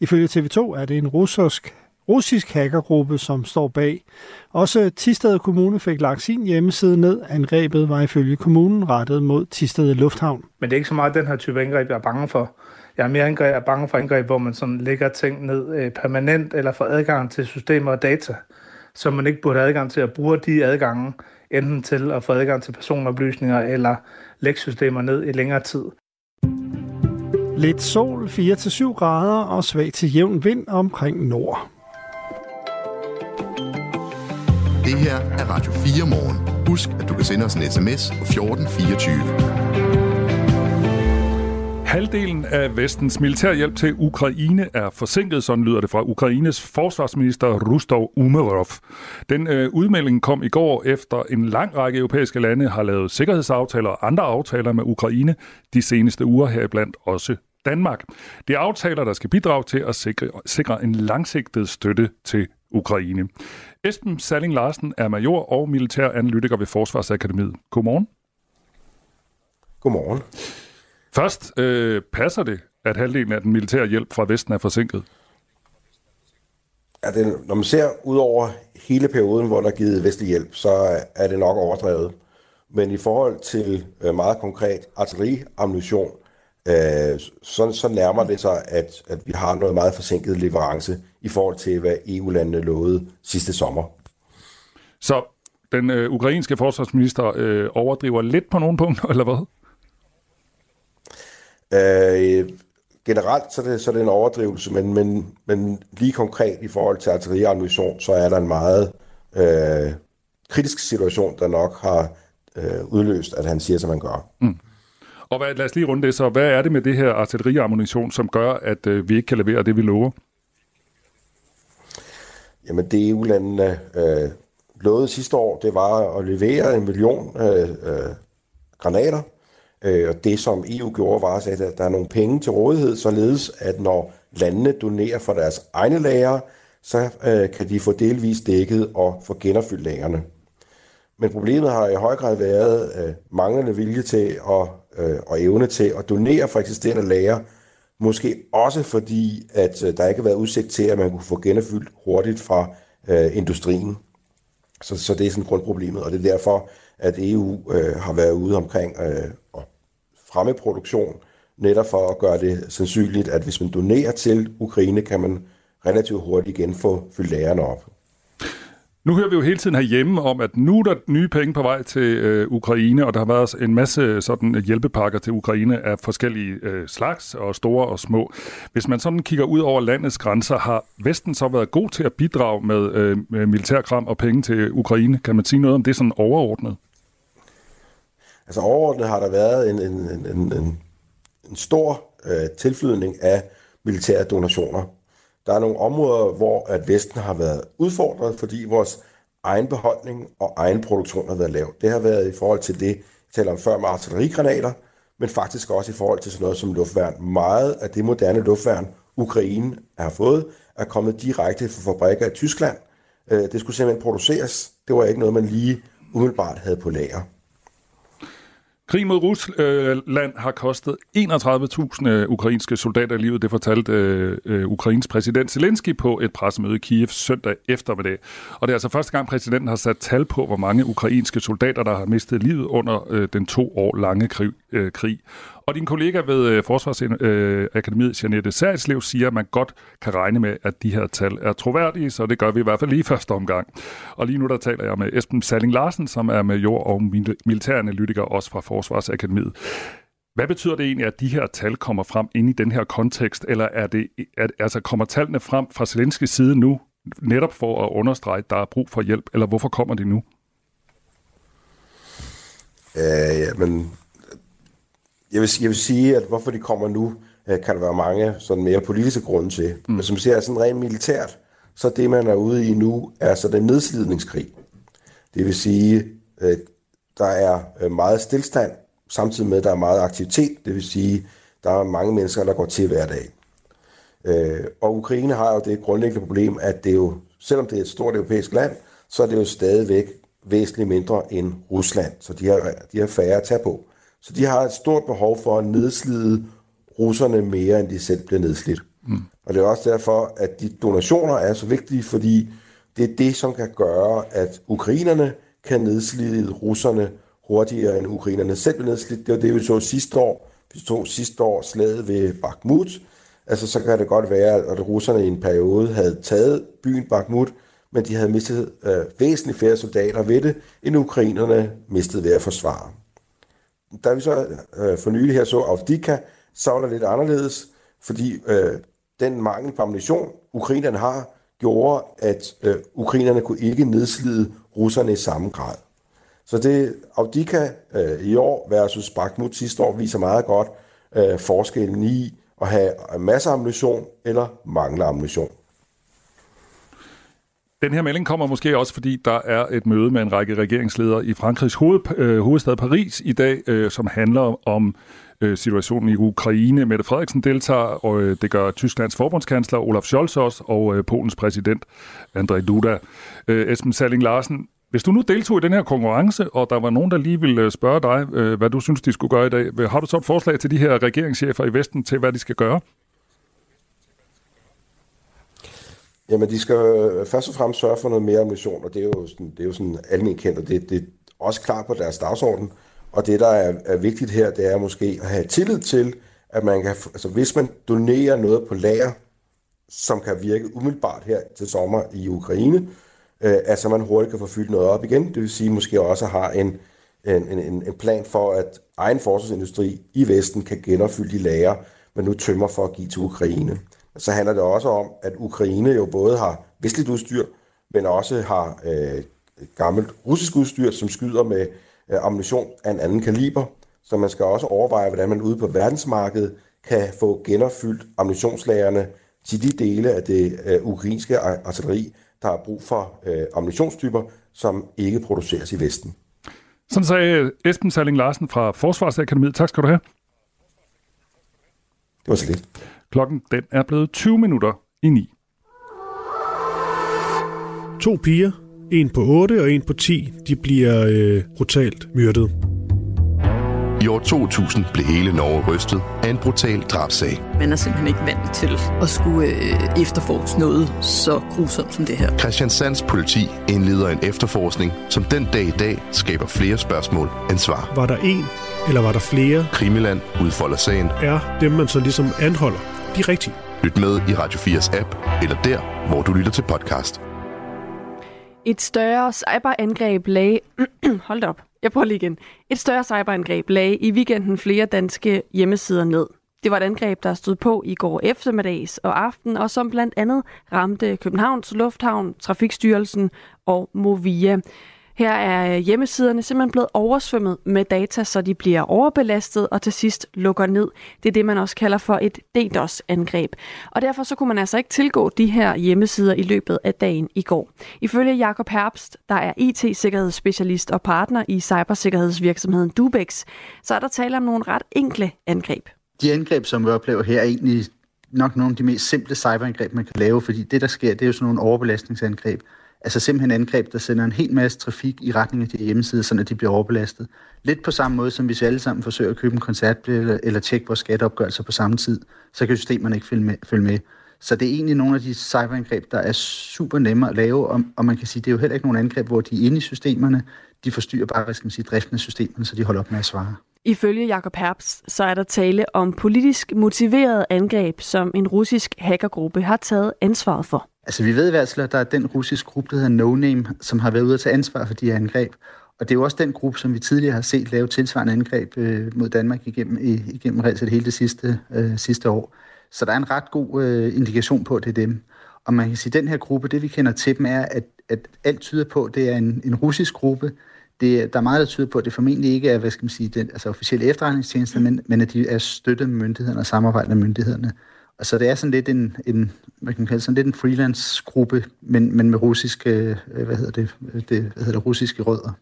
Ifølge TV2 er det en russisk, russisk hackergruppe, som står bag. Også Tisted Kommune fik lagt sin hjemmeside ned. Angrebet var ifølge kommunen rettet mod Tisted Lufthavn. Men det er ikke så meget den her type angreb, jeg er bange for. Jeg er mere angreb, er bange for angreb, hvor man sådan lægger ting ned øh, permanent eller får adgang til systemer og data, som man ikke burde have adgang til at bruge de adgange, enten til at få adgang til personoplysninger eller lægge systemer ned i længere tid. Lidt sol, 4-7 grader og svag til jævn vind omkring nord. Det her er Radio 4 morgen. Husk, at du kan sende os en sms på 1424. Halvdelen af vestens militærhjælp til Ukraine er forsinket, sådan lyder det fra Ukraines forsvarsminister Rustov Umerov. Den øh, udmelding kom i går efter en lang række europæiske lande har lavet sikkerhedsaftaler og andre aftaler med Ukraine de seneste uger heriblandt også Danmark. Det er aftaler, der skal bidrage til at sikre, sikre en langsigtet støtte til Ukraine. Esben Salling Larsen er major og militær analytiker ved Forsvarsakademiet. Godmorgen. Godmorgen. Først, øh, passer det, at halvdelen af den militære hjælp fra Vesten er forsinket? Ja, det, når man ser ud over hele perioden, hvor der er givet vestlig hjælp, så er det nok overdrevet. Men i forhold til øh, meget konkret artilleriammunition, øh, så, så nærmer det sig, at, at vi har noget meget forsinket leverance i forhold til, hvad EU-landene lovede sidste sommer. Så den øh, ukrainske forsvarsminister øh, overdriver lidt på nogle punkter, eller hvad? Øh, generelt så er, det, så er det en overdrivelse, men, men, men lige konkret i forhold til artilleriammunition, så er der en meget øh, kritisk situation, der nok har øh, udløst, at han siger, som han gør. Mm. Og hvad, lad os lige runde det så. Hvad er det med det her artilleriammunition, som gør, at øh, vi ikke kan levere det, vi lover? Jamen det EU-landene øh, lovede sidste år, det var at levere en million øh, øh, granater. Øh, og det som EU gjorde, var at at der er nogle penge til rådighed, således at når landene donerer for deres egne lager, så øh, kan de få delvis dækket og få genopfyldt lagerne. Men problemet har i høj grad været øh, manglende vilje til og, øh, og evne til at donere for eksisterende lager, måske også fordi, at øh, der ikke har været udsigt til, at man kunne få genopfyldt hurtigt fra øh, industrien. Så, så det er sådan grundproblemet, og det er derfor, at EU øh, har været ude omkring øh, at fremme produktion, netop for at gøre det sandsynligt, at hvis man donerer til Ukraine, kan man relativt hurtigt igen få fyldt lærerne op. Nu hører vi jo hele tiden herhjemme om, at nu er der nye penge på vej til øh, Ukraine, og der har været en masse øh, sådan øh, hjælpepakker til Ukraine af forskellige øh, slags, og store og små. Hvis man sådan kigger ud over landets grænser, har Vesten så været god til at bidrage med, øh, med militærkram og penge til Ukraine? Kan man sige noget om det sådan overordnet? Altså overordnet har der været en, en, en, en, en, en stor øh, tilflydning af militære donationer. Der er nogle områder, hvor at Vesten har været udfordret, fordi vores egen beholdning og egen produktion har været lav. Det har været i forhold til det, jeg taler om før med artillerigranater, men faktisk også i forhold til sådan noget som luftværn. Meget af det moderne luftværn, Ukraine har fået, er kommet direkte fra fabrikker i Tyskland. Øh, det skulle simpelthen produceres. Det var ikke noget, man lige umiddelbart havde på lager. Krig mod Rusland øh, har kostet 31.000 øh, ukrainske soldater livet, det fortalte øh, øh, Ukrains præsident Zelensky på et pressemøde i Kiev søndag eftermiddag. Og det er altså første gang, præsidenten har sat tal på, hvor mange ukrainske soldater, der har mistet livet under øh, den to år lange krig. Øh, krig. Og din kollega ved øh, Forsvarsakademiet, øh, Janette Særslev, siger, at man godt kan regne med, at de her tal er troværdige, så det gør vi i hvert fald lige i første omgang. Og lige nu der taler jeg med Esben Salling Larsen, som er major og militæranalytiker også fra Forsvarsakademiet. Hvad betyder det egentlig, at de her tal kommer frem ind i den her kontekst, eller er det, er, altså kommer tallene frem fra Zelenskis side nu, netop for at understrege, at der er brug for hjælp, eller hvorfor kommer de nu? Øh, ja, men jeg vil, jeg vil sige, at hvorfor de kommer nu, øh, kan der være mange sådan mere politiske grunde til. Mm. Men som siger, sådan rent militært, så det, man er ude i nu, er så den nedslidningskrig. Det vil sige, øh, der er øh, meget stillstand, samtidig med, at der er meget aktivitet. Det vil sige, der er mange mennesker, der går til hver dag. Og Ukraine har jo det grundlæggende problem, at det jo, selvom det er et stort europæisk land, så er det jo stadigvæk væsentligt mindre end Rusland. Så de har, de har færre at tage på. Så de har et stort behov for at nedslide russerne mere, end de selv bliver nedslidt. Mm. Og det er også derfor, at de donationer er så vigtige, fordi det er det, som kan gøre, at ukrainerne kan nedslide russerne hurtigere, end ukrainerne selv bliver nedslidt. Det var det, vi så sidste år. Vi så sidste år slaget ved Bakhmut. Altså, så kan det godt være, at russerne i en periode havde taget byen Bakhmut, men de havde mistet øh, væsentligt flere soldater ved det, end ukrainerne mistede ved at forsvare. Da vi så øh, for nylig her så Avdika, så var det lidt anderledes, fordi øh, den mangel på ammunition, ukrainerne har, gjorde, at øh, ukrainerne kunne ikke nedslide russerne i samme grad. Så det Avdika øh, i år versus Bakhmut sidste år viser meget godt øh, forskellen i at have masser af ammunition eller mangle ammunition. Den her melding kommer måske også, fordi der er et møde med en række regeringsledere i Frankrigs hoved, øh, hovedstad Paris i dag, øh, som handler om øh, situationen i Ukraine. Mette Frederiksen deltager, og øh, det gør Tysklands forbundskansler Olaf Scholz også, og øh, Polens præsident Andrzej Duda. Øh, Esben Salling Larsen, hvis du nu deltog i den her konkurrence, og der var nogen, der lige ville øh, spørge dig, øh, hvad du synes, de skulle gøre i dag, øh, har du så et forslag til de her regeringschefer i Vesten til, hvad de skal gøre? Jamen, de skal øh, først og fremmest sørge for noget mere ammunition, og det er jo sådan, det er jo sådan almindeligt kendt, og det, det er også klart på deres dagsorden. Og det, der er, er vigtigt her, det er måske at have tillid til, at man kan, altså hvis man donerer noget på lager, som kan virke umiddelbart her til sommer i Ukraine, øh, at så man hurtigt kan få fyldt noget op igen. Det vil sige, måske også har en, en, en, en plan for, at egen forsvarsindustri i Vesten kan genopfylde de lager, man nu tømmer for at give til Ukraine. Så handler det også om, at Ukraine jo både har vestligt udstyr, men også har øh, gammelt russisk udstyr, som skyder med øh, ammunition af en anden kaliber. Så man skal også overveje, hvordan man ude på verdensmarkedet kan få genopfyldt ammunitionslagerne til de dele af det øh, ukrainske artilleri, der har brug for øh, ammunitionstyper, som ikke produceres i Vesten. Sådan sagde Esben Salling Larsen fra Forsvarsakademiet. Tak skal du have. Det var så lidt. Klokken den er blevet 20 minutter i 9. To piger, en på 8 og en på 10, de bliver øh, brutalt myrdet. I år 2000 blev hele Norge rystet af en brutal drabsag. Man er simpelthen ikke vant til at skulle øh, efterforske noget så grusomt som det her. Christian Sands politi indleder en efterforskning, som den dag i dag skaber flere spørgsmål end svar. Var der en, eller var der flere? Krimiland udfolder sagen. Er dem, man så ligesom anholder, de rigtige? Lyt med i Radio 4's app, eller der, hvor du lytter til podcast. Et større cyberangreb lagde... Hold da op. Jeg prøver lige igen. Et større cyberangreb lagde i weekenden flere danske hjemmesider ned. Det var et angreb, der stod på i går eftermiddags og aften, og som blandt andet ramte Københavns Lufthavn, Trafikstyrelsen og Movia. Her er øh, hjemmesiderne simpelthen blevet oversvømmet med data, så de bliver overbelastet og til sidst lukker ned. Det er det, man også kalder for et DDoS-angreb. Og derfor så kunne man altså ikke tilgå de her hjemmesider i løbet af dagen i går. Ifølge Jakob Herbst, der er IT-sikkerhedsspecialist og partner i cybersikkerhedsvirksomheden Dubex, så er der tale om nogle ret enkle angreb. De angreb, som vi oplever her, er egentlig nok nogle af de mest simple cyberangreb, man kan lave, fordi det, der sker, det er jo sådan nogle overbelastningsangreb. Altså simpelthen angreb, der sender en hel masse trafik i retning af de hjemmesider, så de bliver overbelastet. Lidt på samme måde, som hvis vi alle sammen forsøger at købe en koncertbillet eller, eller tjekke vores skatteopgørelser på samme tid, så kan systemerne ikke følge med. Følge med. Så det er egentlig nogle af de cyberangreb, der er super nemme at lave, og, og man kan sige, det er jo heller ikke nogle angreb, hvor de er inde i systemerne. De forstyrrer bare, hvad skal man sige, driften af systemerne, så de holder op med at svare. Ifølge Jakob Herbst, så er der tale om politisk motiveret angreb, som en russisk hackergruppe har taget ansvaret for. Altså vi ved i hvert fald, at der er den russiske gruppe, der hedder No Name, som har været ude at tage ansvar for de her angreb. Og det er jo også den gruppe, som vi tidligere har set lave tilsvarende angreb øh, mod Danmark igennem, i, igennem reelt hele det sidste, øh, sidste år. Så der er en ret god øh, indikation på, at det er dem. Og man kan sige, at den her gruppe, det vi kender til dem, er, at, at alt tyder på, at det er en, en russisk gruppe. Det, der er meget, der tyder på, at det formentlig ikke er, hvad skal man sige, den, altså officielle efterretningstjeneste, men, men at de er støttet med myndighederne og samarbejder med myndighederne. Øh, så det er sådan lidt en, en hvad kan man kalde, sådan lidt en freelance-gruppe, men, men med russiske, øh, hvad hedder det, det, hvad hedder det, russiske rødder.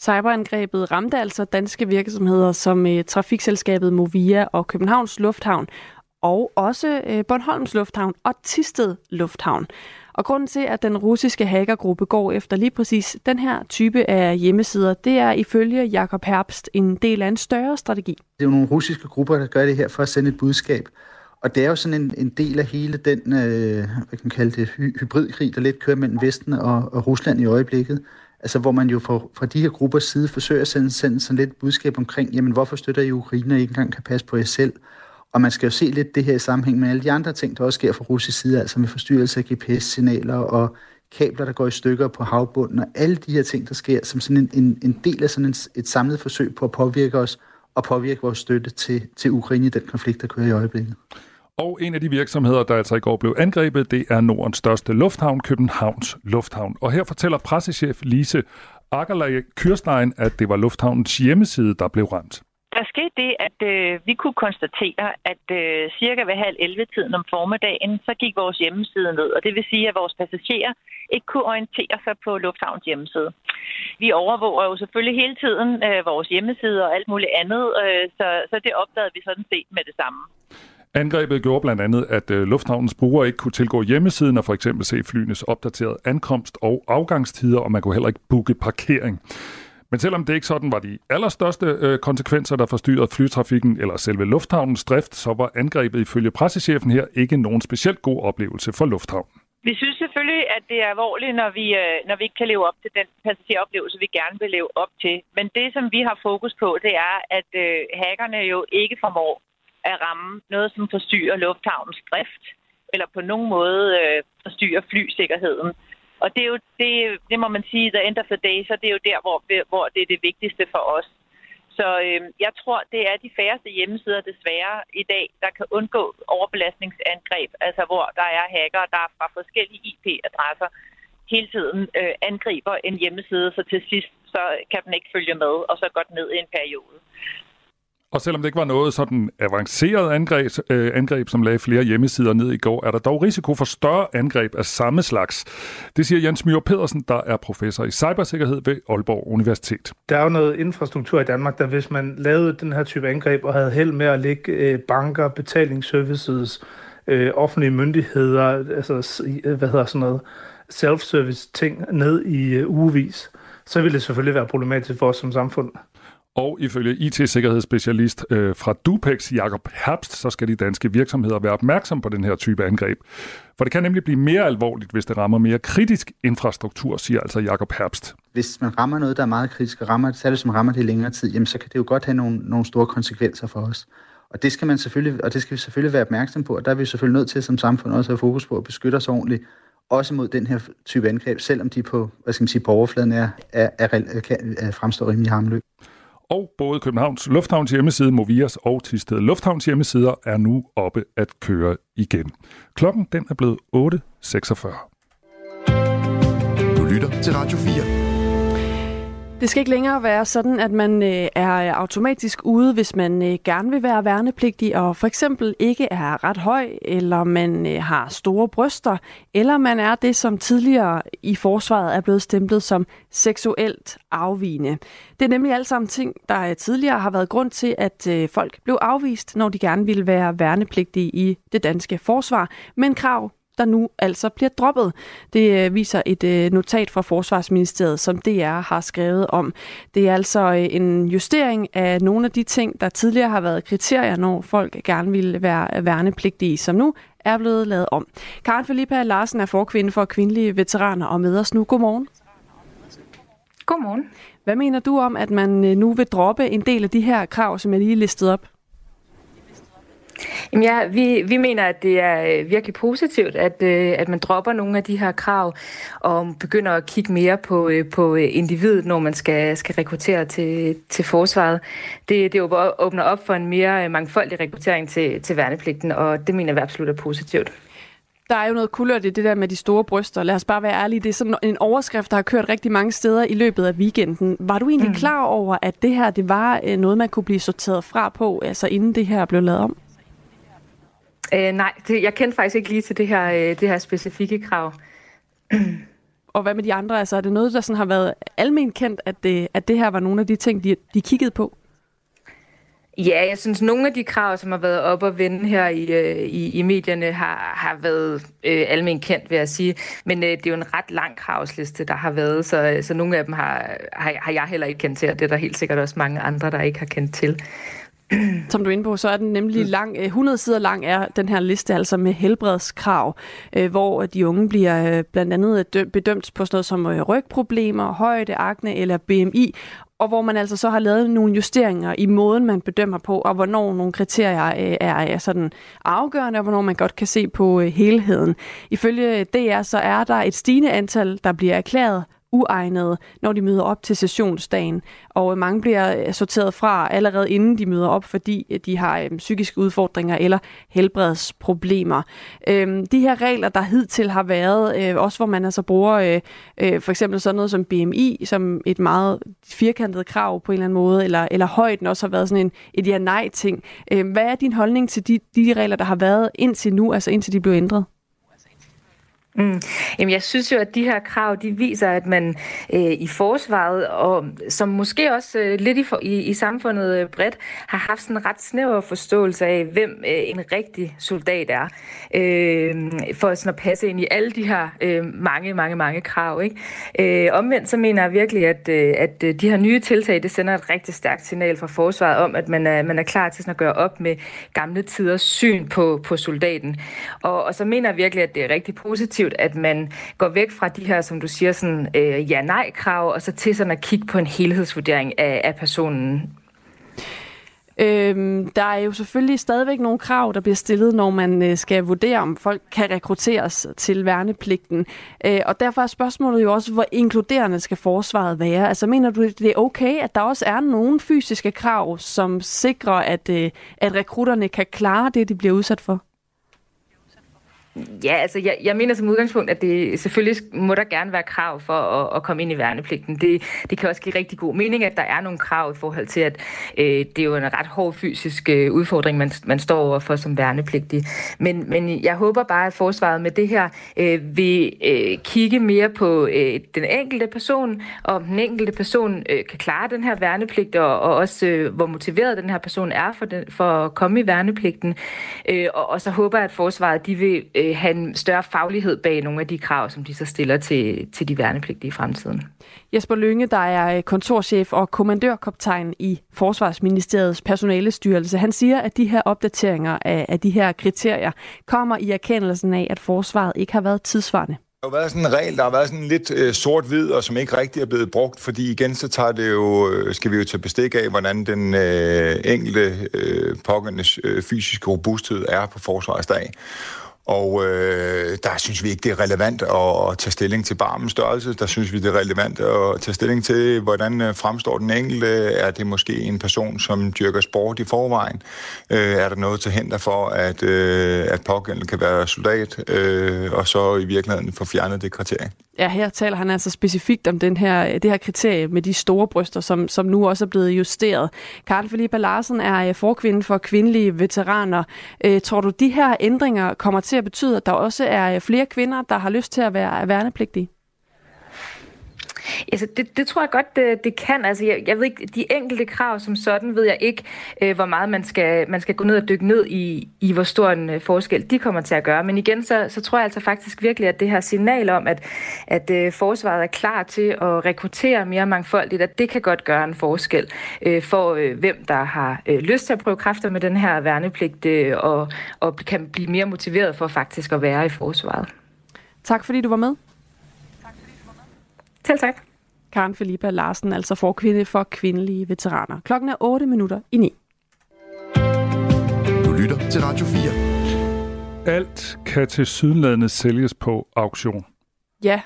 Cyberangrebet ramte altså danske virksomheder som øh, trafikselskabet Movia og Københavns Lufthavn, og også øh, Bornholms Lufthavn og Tisted Lufthavn. Og grunden til, at den russiske hackergruppe går efter lige præcis den her type af hjemmesider, det er ifølge Jakob Herbst en del af en større strategi. Det er jo nogle russiske grupper, der gør det her for at sende et budskab. Og det er jo sådan en, en del af hele den, øh, hvad kan man kalde det, hy- hybridkrig, der lidt kører mellem Vesten og, og Rusland i øjeblikket. Altså hvor man jo fra, fra de her gruppers side forsøger at sende, sende sådan lidt budskab omkring, jamen hvorfor støtter I Ukraine, og I ikke engang kan passe på jer selv? Og man skal jo se lidt det her i sammenhæng med alle de andre ting, der også sker fra russisk side, altså med forstyrrelse af GPS-signaler og kabler, der går i stykker på havbunden, og alle de her ting, der sker, som sådan en, en, en del af sådan en, et samlet forsøg på at påvirke os og påvirke vores støtte til, til Ukraine i den konflikt, der kører i øjeblikket. Og en af de virksomheder, der altså i går blev angrebet, det er Nordens største lufthavn, Københavns Lufthavn. Og her fortæller pressechef Lise Akkerlage Kyrstein, at det var lufthavnens hjemmeside, der blev ramt. Der skete det, at øh, vi kunne konstatere, at øh, cirka ved halv 11-tiden om formiddagen, så gik vores hjemmeside ned. Og det vil sige, at vores passagerer ikke kunne orientere sig på Lufthavns hjemmeside. Vi overvåger jo selvfølgelig hele tiden øh, vores hjemmeside og alt muligt andet, øh, så, så det opdagede vi sådan set med det samme. Angrebet gjorde blandt andet, at øh, lufthavnens brugere ikke kunne tilgå hjemmesiden og for eksempel se flyenes opdaterede ankomst og afgangstider, og man kunne heller ikke booke parkering. Men selvom det ikke sådan var de allerstørste øh, konsekvenser, der forstyrrede flytrafikken eller selve lufthavnens drift, så var angrebet ifølge pressechefen her ikke nogen specielt god oplevelse for lufthavnen. Vi synes selvfølgelig, at det er alvorligt, når vi, øh, når vi ikke kan leve op til den passageroplevelse, vi gerne vil leve op til. Men det, som vi har fokus på, det er, at øh, hackerne jo ikke formår at ramme noget, som forstyrrer lufthavnens drift, eller på nogen måde øh, forstyrrer flysikkerheden. Og det er jo, det, det må man sige, the end of the day, så det er jo der, hvor, hvor det er det vigtigste for os. Så øh, jeg tror, det er de færreste hjemmesider desværre i dag, der kan undgå overbelastningsangreb, altså hvor der er hacker, der fra forskellige IP-adresser hele tiden øh, angriber en hjemmeside, så til sidst så kan den ikke følge med, og så går den ned i en periode. Og selvom det ikke var noget sådan avanceret angreb, øh, angreb, som lagde flere hjemmesider ned i går, er der dog risiko for større angreb af samme slags. Det siger Jens Myhr Pedersen, der er professor i cybersikkerhed ved Aalborg Universitet. Der er jo noget infrastruktur i Danmark, der hvis man lavede den her type angreb og havde held med at lægge øh, banker, betalingsservices, øh, offentlige myndigheder, altså øh, hvad hedder sådan noget, self-service ting ned i øh, ugevis, så ville det selvfølgelig være problematisk for os som samfund. Og ifølge IT-sikkerhedsspecialist øh, fra Dupex, Jakob Herbst, så skal de danske virksomheder være opmærksom på den her type angreb. For det kan nemlig blive mere alvorligt, hvis det rammer mere kritisk infrastruktur, siger altså Jakob Herbst. Hvis man rammer noget, der er meget kritisk, og rammer, særligt som rammer det i længere tid, jamen, så kan det jo godt have nogle, nogle store konsekvenser for os. Og det skal man selvfølgelig, og det skal vi selvfølgelig være opmærksom på, og der er vi selvfølgelig nødt til som samfund også at have fokus på at beskytte os ordentligt, også mod den her type angreb, selvom de på, hvad skal man sige, på overfladen er, er, er, er, kan, er fremstår rimelig harmløse. Og både Københavns Lufthavns hjemmeside, Movias og Tisted Lufthavns hjemmesider er nu oppe at køre igen. Klokken den er blevet 8.46. Du lytter til Radio 4. Det skal ikke længere være sådan, at man øh, er automatisk ude, hvis man øh, gerne vil være værnepligtig og for eksempel ikke er ret høj, eller man øh, har store bryster, eller man er det, som tidligere i forsvaret er blevet stemplet som seksuelt afvigende. Det er nemlig alt sammen ting, der øh, tidligere har været grund til, at øh, folk blev afvist, når de gerne ville være værnepligtige i det danske forsvar, men krav der nu altså bliver droppet. Det øh, viser et øh, notat fra Forsvarsministeriet, som DR har skrevet om. Det er altså øh, en justering af nogle af de ting, der tidligere har været kriterier, når folk gerne ville være værnepligtige, som nu er blevet lavet om. Karen Felipe Larsen er forkvinde for kvindelige veteraner og med os nu. Godmorgen. Godmorgen. Hvad mener du om, at man nu vil droppe en del af de her krav, som jeg lige listede op? Jamen ja, vi, vi mener, at det er øh, virkelig positivt, at, øh, at man dropper nogle af de her krav og begynder at kigge mere på, øh, på individet, når man skal, skal rekruttere til, til forsvaret. Det, det åbner op for en mere mangfoldig rekruttering til, til værnepligten, og det mener vi absolut er positivt. Der er jo noget kulørt i det der med de store bryster. Lad os bare være ærlige. Det er sådan en overskrift, der har kørt rigtig mange steder i løbet af weekenden. Var du egentlig mm. klar over, at det her det var noget, man kunne blive sorteret fra på, altså inden det her blev lavet om? Øh, nej, det, jeg kendte faktisk ikke lige til det her, øh, det her specifikke krav. Og hvad med de andre? Altså, er det noget, der sådan har været almen kendt, at det, at det her var nogle af de ting, de, de kiggede på? Ja, jeg synes, nogle af de krav, som har været op og vende her i, øh, i, i medierne, har, har været øh, almen kendt, vil jeg sige. Men øh, det er jo en ret lang kravsliste, der har været, så, så nogle af dem har, har, har jeg heller ikke kendt til, og det er der helt sikkert også mange andre, der ikke har kendt til. Som du er inde på, så er den nemlig Mm. lang. 100 sider lang er den her liste, altså med helbredskrav, øh, hvor de unge bliver øh, blandt andet dø- bedømt på sådan noget som øh, rygproblemer, højde, akne eller BMI, og hvor man altså så har lavet nogle justeringer i måden, man bedømmer på, og hvornår nogle kriterier øh, er, sådan afgørende, og hvornår man godt kan se på øh, helheden. Ifølge DR så er der et stigende antal, der bliver erklæret uegnede, når de møder op til sessionsdagen. Og mange bliver øh, sorteret fra allerede inden de møder op, fordi øh, de har øh, psykiske udfordringer eller helbredsproblemer. Øh, de her regler, der hidtil har været, øh, også hvor man altså bruger øh, øh, for eksempel sådan noget som BMI, som et meget firkantet krav på en eller anden måde, eller, eller højden også har været sådan en et ja-nej-ting. Øh, hvad er din holdning til de, de regler, der har været indtil nu, altså indtil de blev ændret? Mm. Jamen, jeg synes jo, at de her krav, de viser, at man øh, i forsvaret, og som måske også øh, lidt i, for, i, i samfundet øh, bredt, har haft sådan en ret snæver forståelse af, hvem øh, en rigtig soldat er, øh, for sådan at passe ind i alle de her øh, mange, mange, mange krav. Ikke? Øh, omvendt så mener jeg virkelig, at, øh, at øh, de her nye tiltag, det sender et rigtig stærkt signal fra forsvaret om, at man er, man er klar til sådan at gøre op med gamle tiders syn på, på soldaten. Og, og så mener jeg virkelig, at det er rigtig positivt, at man går væk fra de her, som du siger, sådan øh, ja-nej-krav, og så til sådan at kigge på en helhedsvurdering af, af personen. Øhm, der er jo selvfølgelig stadigvæk nogle krav, der bliver stillet, når man øh, skal vurdere, om folk kan rekrutteres til værnepligten. Øh, og derfor er spørgsmålet jo også, hvor inkluderende skal forsvaret være? Altså mener du, det er okay, at der også er nogle fysiske krav, som sikrer, at, øh, at rekrutterne kan klare det, de bliver udsat for? Ja, altså jeg, jeg mener som udgangspunkt, at det selvfølgelig må der gerne være krav for at, at komme ind i værnepligten. Det, det kan også give rigtig god mening, at der er nogle krav i forhold til, at øh, det er jo en ret hård fysisk øh, udfordring, man, man står overfor som værnepligtig. Men, men jeg håber bare, at forsvaret med det her øh, vil øh, kigge mere på øh, den enkelte person, og om den enkelte person øh, kan klare den her værnepligt, og, og også øh, hvor motiveret den her person er for, den, for at komme i værnepligten. Øh, og, og så håber jeg, at forsvaret de vil øh, have en større faglighed bag nogle af de krav, som de så stiller til, til de værnepligtige i fremtiden. Jesper Lønge, der er kontorchef og kommandørkaptajn i Forsvarsministeriets personalestyrelse, han siger, at de her opdateringer af, af de her kriterier kommer i erkendelsen af, at forsvaret ikke har været tidsvarende. Der har været sådan en regel, der har været sådan lidt øh, sort-hvid, og som ikke rigtig er blevet brugt, fordi igen så tager det jo, øh, skal vi jo tage bestik af, hvordan den øh, enkelte øh, pågændendes øh, fysiske robusthed er på forsvarsdag. Og øh, der synes vi ikke, det er relevant at, at tage stilling til barmens størrelse. Der synes vi, det er relevant at tage stilling til, hvordan øh, fremstår den enkelte. Er det måske en person, som dyrker sport i forvejen? Øh, er der noget til hænder for, at, øh, at pågældende kan være soldat? Øh, og så i virkeligheden få fjernet det kriterie. Ja, her taler han altså specifikt om den her, øh, det her kriterie med de store bryster, som, som nu også er blevet justeret. Karen Felipe Larsen er øh, forkvinde for kvindelige veteraner. Øh, tror du, de her ændringer kommer til at betyde, at der også er øh, flere kvinder, der har lyst til at være værnepligtige? Altså, det, det tror jeg godt, det, det kan. Altså, jeg, jeg ved ikke, de enkelte krav som sådan, ved jeg ikke, øh, hvor meget man skal, man skal gå ned og dykke ned i, i hvor stor en øh, forskel de kommer til at gøre. Men igen, så, så tror jeg altså faktisk virkelig, at det her signal om, at, at øh, forsvaret er klar til at rekruttere mere mangfoldigt, at det kan godt gøre en forskel øh, for, øh, hvem der har øh, lyst til at prøve kræfter med den her værnepligt, øh, og, og kan blive mere motiveret for faktisk at være i forsvaret. Tak fordi du var med. Selv tak. Karen Felipe Larsen, altså forkvinde for kvindelige veteraner. Klokken er 8 minutter i 9. Du lytter til Radio 4. Alt kan til sydenladende sælges på auktion. Ja,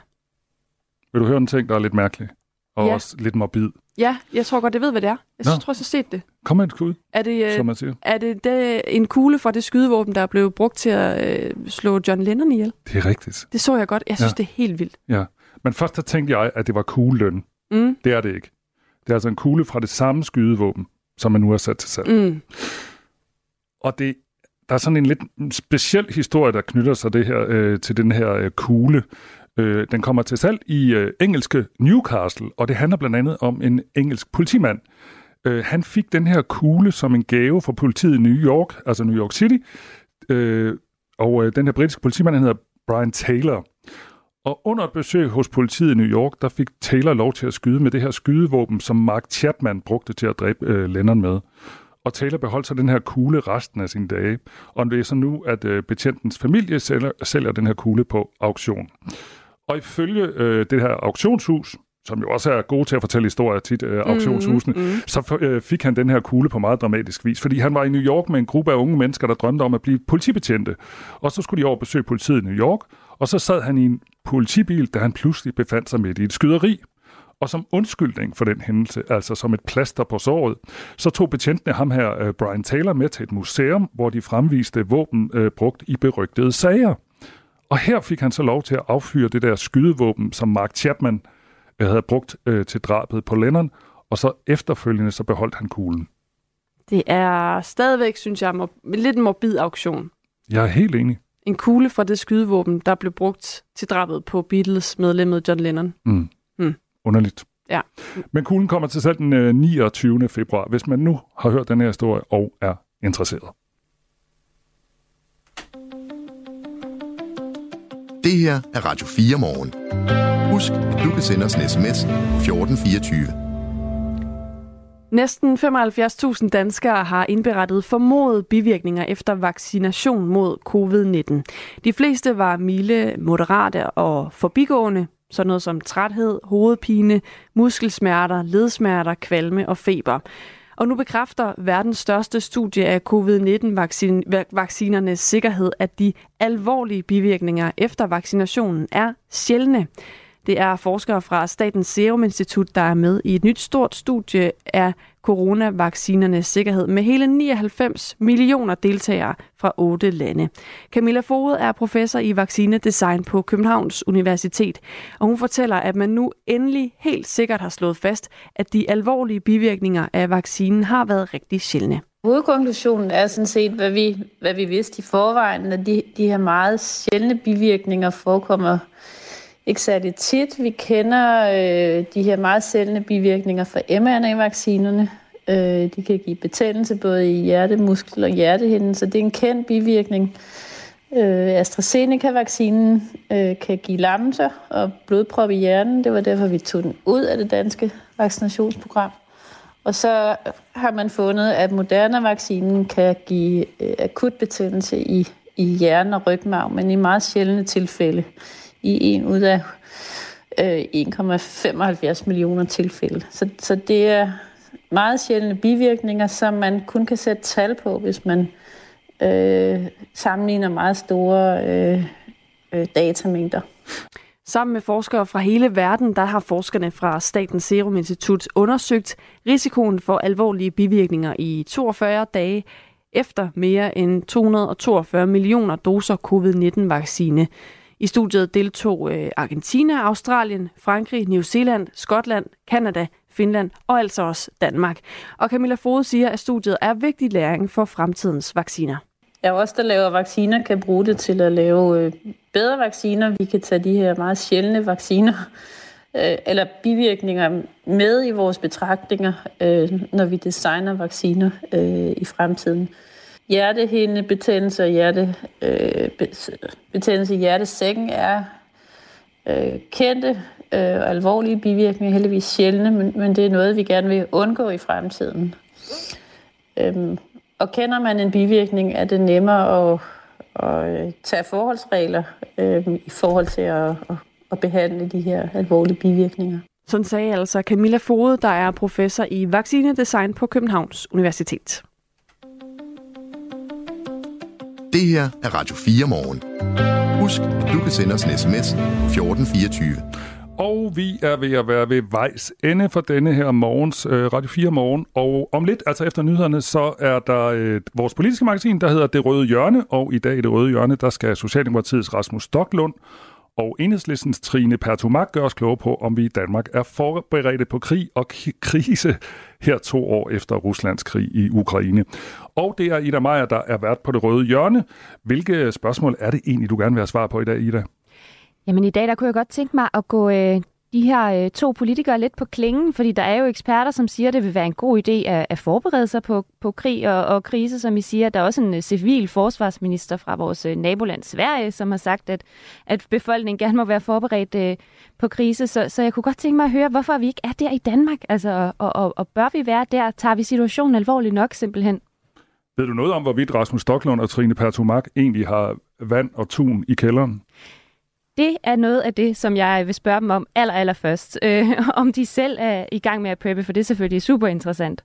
Vil du høre en ting, der er lidt mærkelig? Og Ja. også lidt morbid. ja, jeg tror godt, jeg ved, hvad det er. Jeg Nå. synes, tror, jeg har set det. Kom med et skud, Er det, øh, som man siger. er det, det en kugle fra det skydevåben, der blev brugt til at øh, slå John Lennon ihjel? Det er rigtigt. Det så jeg godt. Jeg synes, Ja. det er helt vildt. Ja. Men først så tænkte jeg, at det var kugleløn. Mm. Det er det ikke. Det er altså en kugle fra det samme skydevåben, som man nu har sat til salg. Mm. Og det, der er sådan en lidt speciel historie, der knytter sig det her, øh, til den her øh, kugle. Øh, den kommer til salg i øh, engelske Newcastle, og det handler blandt andet om en engelsk politimand. Øh, han fik den her kugle som en gave fra politiet i New York, altså New York City. Øh, og øh, den her britiske politimand, han hedder Brian Taylor. Og under et besøg hos politiet i New York, der fik Taylor lov til at skyde med det her skydevåben, som Mark Chapman brugte til at dræbe øh, Lennon med. Og Taylor beholdt så den her kugle resten af sine dage. Og det er så nu, at øh, betjentens familie sælger, sælger den her kugle på auktion. Og ifølge øh, det her auktionshus, som jo også er gode til at fortælle historier tit, øh, auktionshusene, Mm, mm. så f- øh, fik han den her kugle på meget dramatisk vis, fordi han var i New York med en gruppe af unge mennesker, der drømte om at blive politibetjente. Og så skulle de over besøge politiet i New York, Og så sad han i en politibil, da han pludselig befandt sig midt i et skyderi. Og som undskyldning for den hændelse, altså som et plaster på såret, så tog betjentene ham her, øh, Brian Taylor, med til et museum, hvor de fremviste våben øh, brugt i berygtede sager. Og her fik han så lov til at affyre det der skydevåben, som Mark Chapman øh, havde brugt øh, til drabet på Lennon, og så efterfølgende så beholdt han kuglen. Det er stadigvæk, synes jeg, mor- lidt en morbid auktion. Jeg er helt enig. En kugle fra det skydevåben, der blev brugt til drabet på Beatles medlemmet John Lennon. Mm. Mm. Underligt. Ja. Men kuglen kommer til salg den øh, 29. februar, hvis man nu har hørt den her historie og er interesseret. Det her er Radio 4 morgen. Husk, at du kan sende os en sms 1424. Næsten 75.000 danskere har indberettet formodede bivirkninger efter vaccination mod covid-19. De fleste var milde, moderate og forbigående, sådan noget som træthed, hovedpine, muskelsmerter, ledsmerter, kvalme og feber. Og nu bekræfter verdens største studie af covid-19-vaccinernes sikkerhed, at de alvorlige bivirkninger efter vaccinationen er sjældne. Det er forskere fra Statens Serum Institut, der er med i et nyt stort studie af coronavaccinernes sikkerhed med hele 99 millioner deltagere fra otte lande. Camilla Fode er professor i vaccinedesign på Københavns Universitet, og hun fortæller, at man nu endelig helt sikkert har slået fast, at de alvorlige bivirkninger af vaccinen har været rigtig sjældne. Hovedkonklusionen er sådan set, hvad vi, hvad vi vidste i forvejen, at de, de her meget sjældne bivirkninger forekommer ikke særlig tit. Vi kender øh, de her meget sjældne bivirkninger fra mRNA-vaccinerne. Øh, de kan give betændelse både i hjertemuskel og hjertehinden, så det er en kendt bivirkning. Øh, AstraZeneca-vaccinen øh, kan give lammelser og blodprop i hjernen. Det var derfor, vi tog den ud af det danske vaccinationsprogram. Og så har man fundet, at Moderna-vaccinen kan give øh, akut betændelse i, i hjernen og rygmarv, men i meget sjældne tilfælde. I en ud af øh, 1,75 millioner tilfælde. Så, så det er meget sjældne bivirkninger, som man kun kan sætte tal på, hvis man øh, sammenligner meget store øh, øh, datamængder. Sammen med forskere fra hele verden, der har forskerne fra Statens Serum Institut undersøgt risikoen for alvorlige bivirkninger i 42 dage efter mere end 242 millioner doser covid-19-vaccine. I studiet deltog øh, Argentina, Australien, Frankrig, New Zealand, Skotland, Kanada, Finland og altså også Danmark. Og Camilla Fode siger, at studiet er vigtig læring for fremtidens vacciner. Ja, os, der laver vacciner, kan bruge det til at lave øh, bedre vacciner. Vi kan tage de her meget sjældne vacciner øh, eller bivirkninger med i vores betragtninger, øh, når vi designer vacciner øh, i fremtiden hjertehindebetændelse og hjerte, øh, betændelse i hjertesækken er øh, kendte øh, og alvorlige bivirkninger, heldigvis sjældne, men, men det er noget, vi gerne vil undgå i fremtiden. Øhm, og kender man en bivirkning, er det nemmere at, at øh, tage forholdsregler øh, i forhold til at, at, at behandle de her alvorlige bivirkninger. Sådan sagde altså Camilla Fode, der er professor i vaccinedesign på Københavns Universitet. Det her er Radio 4 morgen. Husk, at du kan sende os en sms 1424. Og vi er ved at være ved vejs ende for denne her morgens øh, Radio 4 morgen. Og om lidt, altså efter nyhederne, så er der øh, vores politiske magasin, der hedder Det Røde Hjørne. Og i dag i Det Røde Hjørne, der skal Socialdemokratiets Rasmus Stoklund og enhedslistens Trine Pertumak gør os kloge på, om vi i Danmark er forberedte på krig og k- krise her to år efter Ruslands krig i Ukraine. Og det er Ida Meier, der er vært på det røde hjørne. Hvilke spørgsmål er det egentlig, du gerne vil have svar på i dag, Ida? Jamen i dag, der kunne jeg godt tænke mig at gå øh, de her øh, to politikere lidt på klingen, fordi der er jo eksperter, som siger, at det vil være en god idé at, at forberede sig på, på krig og, og krise, som I siger. Der er også en øh, civil forsvarsminister fra vores øh, naboland Sverige, som har sagt, at, at befolkningen gerne må være forberedt øh, på krise. Så, så jeg kunne godt tænke mig at høre, hvorfor vi ikke er der i Danmark, altså, og, og, og bør vi være der? Tager vi situationen alvorligt nok simpelthen? Ved du noget om, hvorvidt Rasmus Stocklund og Trine Pertumak egentlig har vand og tun i kælderen? Det er noget af det, som jeg vil spørge dem om aller, aller først. Øh, om de selv er i gang med at preppe, for det er selvfølgelig super interessant.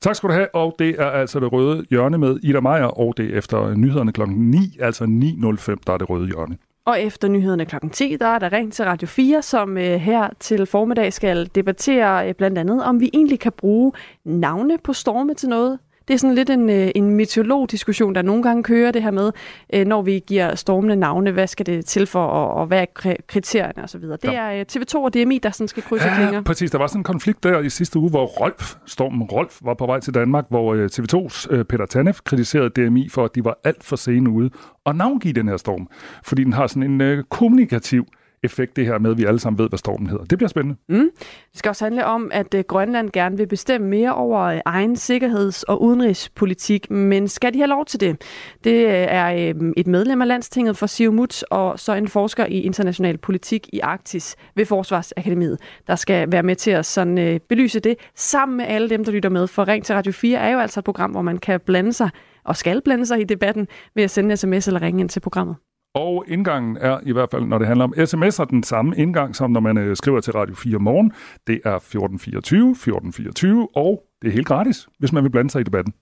Tak skal du have, og det er altså det røde hjørne med Ida Meier, og det er efter nyhederne klokken 9, altså 9.05, der er det røde hjørne. Og efter nyhederne kl. 10, der er der ring til Radio 4, som øh, her til formiddag skal debattere øh, blandt andet, om vi egentlig kan bruge navne på storme til noget. Det er sådan lidt en, øh, en meteorologdiskussion, der nogle gange kører det her med, øh, når vi giver stormene navne, hvad skal det til for, og, og hvad er kri- kriterierne osv. Det Ja. er øh, TV2 og DMI, der sådan skal krydse Ja, klinger. præcis. Der var sådan en konflikt der i sidste uge, hvor Rolf, stormen Rolf, var på vej til Danmark, hvor øh, TV2's øh, Peter Tanef kritiserede DMI for, at de var alt for sene ude og navngive den her storm. Fordi den har sådan en kommunikativ effekt, det her med, at vi alle sammen ved, hvad stormen hedder. Det bliver spændende. Mm. Det skal også handle om, at øh, Grønland gerne vil bestemme mere over øh, egen sikkerheds- og udenrigspolitik, men skal de have lov til det? Det øh, er et medlem af Landstinget for Siumut, og så en forsker i international politik i Arktis ved Forsvarsakademiet, der skal være med til at sådan, belyse det sammen med alle dem, der lytter med. For Ring til Radio 4 er jo altså et program, hvor man kan blande sig og skal blande sig i debatten ved at sende en sms eller ringe ind til programmet. Og indgangen er i hvert fald, når det handler om sms'er, den samme indgang, som når man øh, skriver til Radio 4 morgen. Det er 1424, 1424, og det er helt gratis, hvis man vil blande sig i debatten.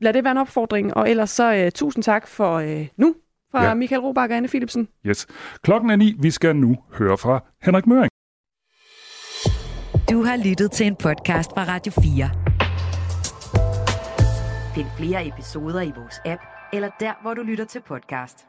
Lad det være en opfordring, og ellers så uh, tusind tak for uh, nu fra ja. Michael Robach og Anne Philipsen. Yes. Klokken er ni. Vi skal nu høre fra Henrik Møring. Du har lyttet til en podcast fra Radio 4. Find flere episoder i vores app, eller der, hvor du lytter til podcast.